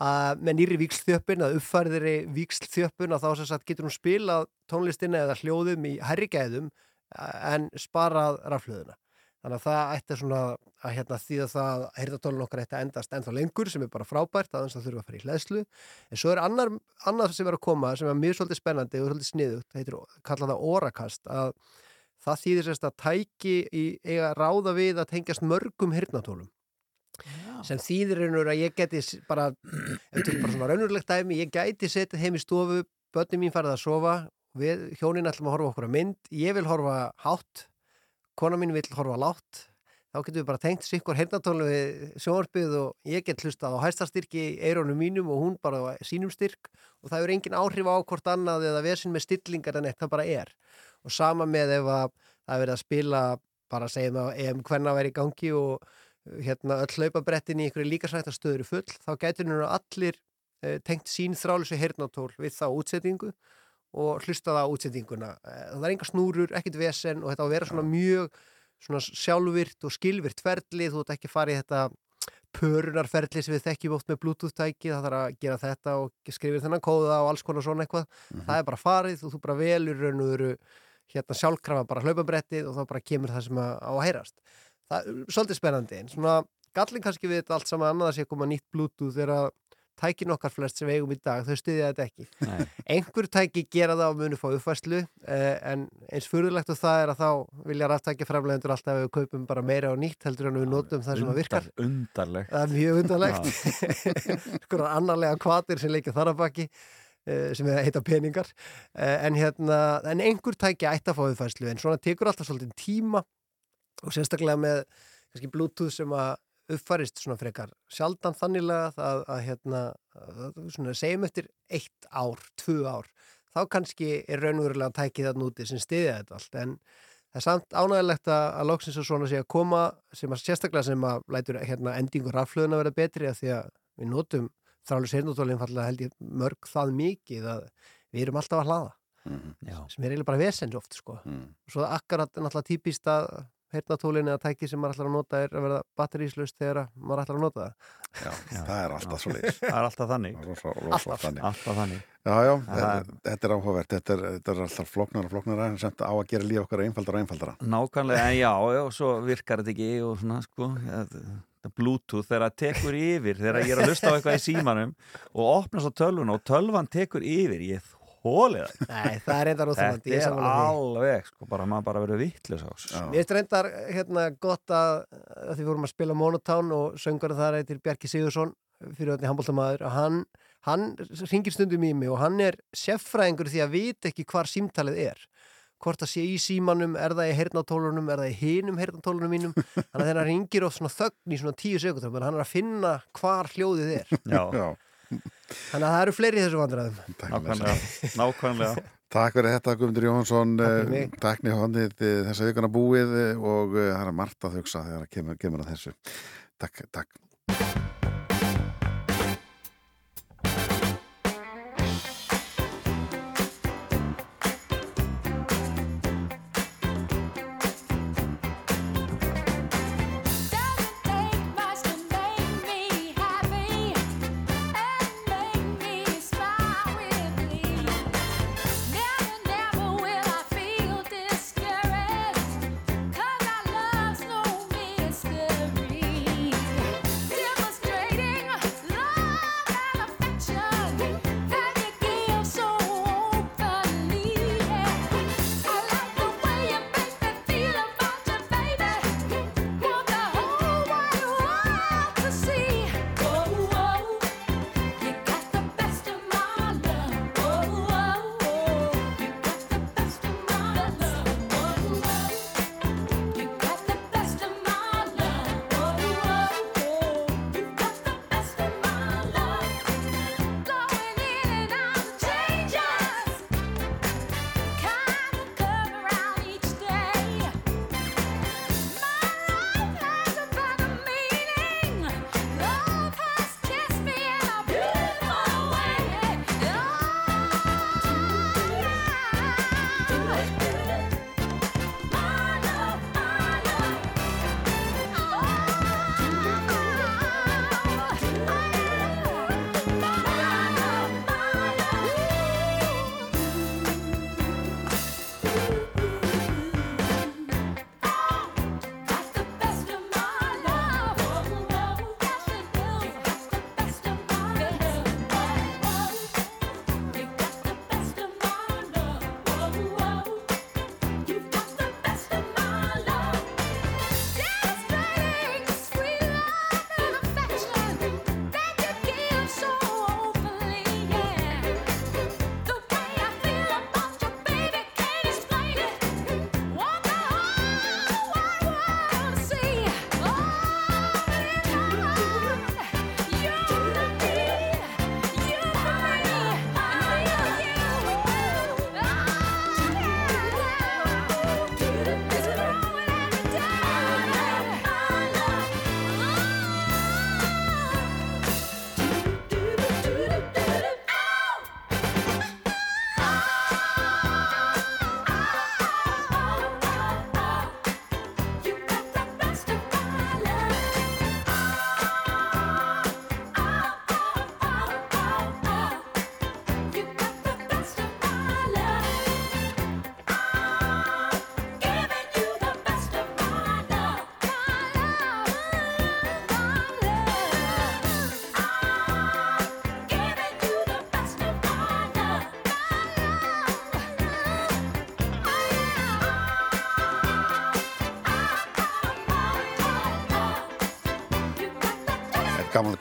Speaker 16: Að með nýri víkslþjöppun að uppfærðiri víkslþjöppun að þá sem sagt getur hún spilað tónlistina eða hljóðum í herrigæðum en sparað rafluðuna þannig að það ætti svona að hérna, því að það heyrðatólun okkar ætti að endast ennþá lengur sem er bara frábært aðeins að þurfa að fara í hlæðslu en svo er annar, annar sem er að koma sem er mjög svolítið spennandi og svolítið sniðugt heitir, kallað það orakast að það þýðir sérst að tæki í, eiga ráða við að tengjast mörgum heyrnatólum sem þýðir einhver að ég geti bara, ef þetta er bara svona raunurlegt dæmi, ég gæti setið heim í stofu, börnum mín farið að sofa, við hjónin ætlum að horfa okkur að mynd, ég vil horfa hátt, kona mín vil horfa látt, þá getum við bara tengt sikkur heyrnatónu við sjónvarpið og ég get hlustað á hæstastyrki í eirónum mínum og hún bara á sínum styrk og það er engin áhrif á hvort annað eða versin með stillingar en eitt það bara er og sama með ef að það er verið að spila bara að ef hvernig að vera í gangi og hérna öll hlaupabrettin í einhverju líkasrættastöður full þá getur nú allir eh, tengt sín þrálusu heyrnatól við þá útsettingu og hlusta það á útsettinguna. Eh, Það er enga snúrur, ekkit vesen og þetta á að vera svona mjög svona sjálfvirt og skilvirt ferli, þú ert ekki í þetta pörunarferli sem við þekkjum oft með bluetooth-tæki, það þarf að gera þetta og skrifir þennan kóða og alls konar svona eitthvað. Það er bara farið og þú bara velur raun og veru hérna sjálfkrafa bara hlaupabrettið og þá bara kemur það sem að, á að heyrast. Það er svolítið spennandi en svona gallin kannski við þetta allt saman annað að sé að koma nýtt bluetooth að tækin okkar flest sem við eigum í dag, þau styðja þetta ekki.
Speaker 2: Nei.
Speaker 16: einhver tæki gera það og munu fá uppfæslu eh, en eins fyrirlegt og það er að þá vilja ráttækja framlegendur alltaf að við kaupum bara meira og nýtt heldur en við notum það sem að virkar.
Speaker 2: Undar, undarlegt.
Speaker 16: Það er mjög undarlegt. Sko annarlega kvatir sem leikja þar að baki. eh, sem er heita peningar. Eh, en hérna, en einhver tæki ætti að fá uppfæslu en svona tekur alltaf svolítið tíma og sérstaklega með kannski bluetooth sem að uppfærist svona frekar sjaldan þannilega að, að hérna svona segjum eftir eitt ár, tvö ár þá kannski er raunverulega tækið það núti sem stiðja þetta allt. En það er samt ánægilegt að, að loksins og svona sé að koma sem að sérstaklega sem að lætur hérna endingur raflöðun að vera betri að því að við notum þrálega sérnútólinn fallega held ég mörg það mikið að við erum alltaf að hlaða
Speaker 2: Já.
Speaker 16: sem er eiginlega bara vesens oft sko. og svo akkurat er náttúrulega típist að heyrnatólinn eða tæki sem maður ætlar að nota er að verða batteríslaust þegar maður ætlar að nota það.
Speaker 1: Já, það er alltaf svo leiðis
Speaker 2: Það er alltaf þannig.
Speaker 1: Alltaf
Speaker 16: Alltaf.
Speaker 2: Alltaf þannig.
Speaker 1: Já, já,
Speaker 2: Það
Speaker 1: þetta, þetta er áhugavert. Þetta er, þetta er alltaf flóknara og flóknara en semt á að gera líf okkar einfaldara og einfaldara.
Speaker 2: Nákvæmlega, en já, já, svo virkar þetta ekki og svona, sko þetta Bluetooth þegar það tekur yfir þegar ég er að hlusta á eitthvað í símanum og opnast á tölvun og tölvan tekur yfir ég þólið það.
Speaker 16: Nei, það er reyndar óþólandi,
Speaker 2: Þetta
Speaker 16: ég er
Speaker 2: alveg, sko, bara maður bara verður vittlis ás
Speaker 16: Mér finnst reyndar hérna gott að, að því vorum að spila Monotone og söngur þar heitir Bjarki Sigursson fyrir öðni handbóltamaður og hann, hann ringir stundum í mig og hann er seffræðingur því að vita ekki hvar símtalið er hvort það sé í símanum, er það í heyrnatólunum er það í hinum heyrnatólunum mínum. Þannig að hann ringir of svona þögn í svona tíu sekundum en hann er að finna hvar hljóðið er.
Speaker 2: Já,
Speaker 1: já.
Speaker 16: Þannig að það eru fleiri í þessu vandræðum.
Speaker 2: Nákvæmlega, nákvæmlega.
Speaker 1: Takk fyrir þetta Guðmundur Jóhansson
Speaker 16: Takk fyrir
Speaker 1: eh,
Speaker 16: mig.
Speaker 1: Takk nýhóndið þessa vikuna búið eh, og eh, það er margt að hugsa þegar það kemur, kemur að þessu. Takk, takk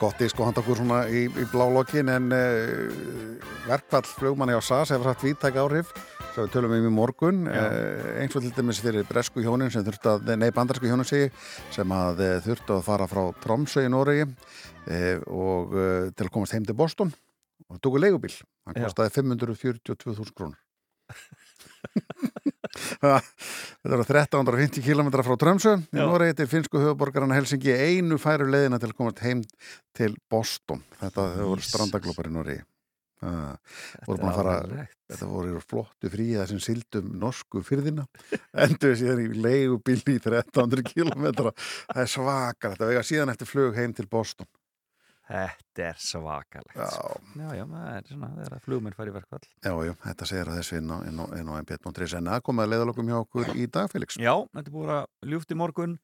Speaker 1: gott disk og handa okkur svona í, í blálokkin en uh, verkvall flugmanni á SAS hefur hatt víttæk áhrif sem við tölum um í morgun. Uh, eins og til dæmis fyrir bresku hjónin sem þurft að, nei bandarsku hjónin segi sem að uh, þurft að fara frá Tromsø í Noregi uh, og uh, til að komast heim til Boston og tóku leigubíl, hann
Speaker 2: Já.
Speaker 1: kostaði 542.000 krónur Þetta eru 1350 km frá Tromsø. Í. Noregi til finsku höfuborgarana Helsingi einu færu leiðina til að komast heim til Boston. Þetta þau voru
Speaker 2: Jesus.
Speaker 1: strandaglópar í Noregi. Það voru búin að fara þetta voru flottu frí það sem sildum norsku fyrðina endur síðan í leigubíl í 1300 km það er svakar þetta vega síðan eftir flug heim til Boston.
Speaker 2: Þetta er svakalegt.
Speaker 1: Já.
Speaker 2: já, já, það er svona þegar að flugmenn fari í verkvall
Speaker 1: Já, já, þetta segir að þessu inn á, inn á, inn á mbet.is en að komið að leiðalokum hjá okkur í dag, Felix?
Speaker 2: Já, þetta er búin að ljúft í morgun.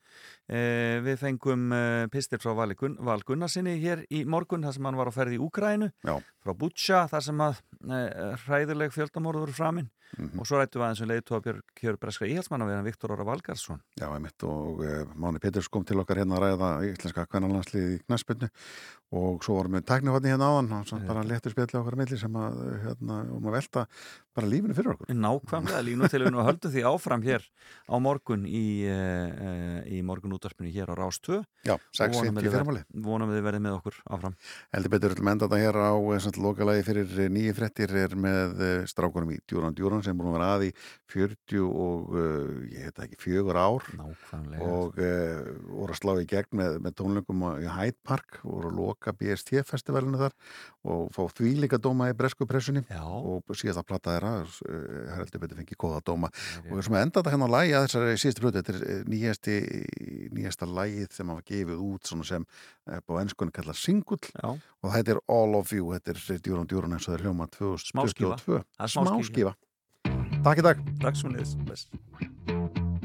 Speaker 2: Eh, Við fengum eh, pistil frá Vali Gunn, Val Gunnarsinni hér í morgun þar sem hann var á ferði í Úkrænu
Speaker 1: Já.
Speaker 2: frá Butcha þar sem að eh, hræðileg fjöldamorður voru framinn
Speaker 1: Mhm.
Speaker 2: og svo rættum við aðeins um leiðtóa Björg Kjör Breskra Íhalsmann við hann Viktor Óra Valgarsson
Speaker 1: Já, einmitt og uh, Máni Peturs kom til okkar hérna vorum við tæknihotni hérna áðan og svo bara léttur spjalli okkar að milli sem að hérna, vorum að velta bara lífinu fyrir okkur.
Speaker 2: Nákvæmlega, línu til við höldum því áfram hér á morgun í, uh, í morgun útvarpinu hér á Rás 2
Speaker 1: Já,
Speaker 2: Og vonum
Speaker 1: 6.50
Speaker 2: við
Speaker 1: fyrramáli
Speaker 2: ver- Vonum við verðið með okkur áfram.
Speaker 1: Heldur betur til enda þetta hér á eh, lokalagi fyrir eh, nýju frettir er með strákunum í Djúran Djúran sem búin að vera að í 40 og uh, ég heit ekki, fjögur ár.
Speaker 2: Nákvæmlega.
Speaker 1: Og uh, voru að slá í gegn með, með tónleikum á- í Hyde Park voru að loka BST festivalinu þar og fá því líka dóma í bresku pressunni.
Speaker 2: Já.
Speaker 1: og síðast að platta þeirra uh, heldur betur fengið góða dóma. Og við sem að enda þetta hérna á lagi að þessari síðustu plötu. Þetta er eh, nýjasti, nýjasta lagið sem hafa gefið út svona sem eh, á ennskunni kallar singull. Og þetta er All of You, þetta er Djúran Djúran eins og það er hljóma
Speaker 2: Smáskífa.
Speaker 1: 2022
Speaker 2: Það er smáskífa.
Speaker 1: Smáskífa. Takk í dag.
Speaker 2: Takk svo niður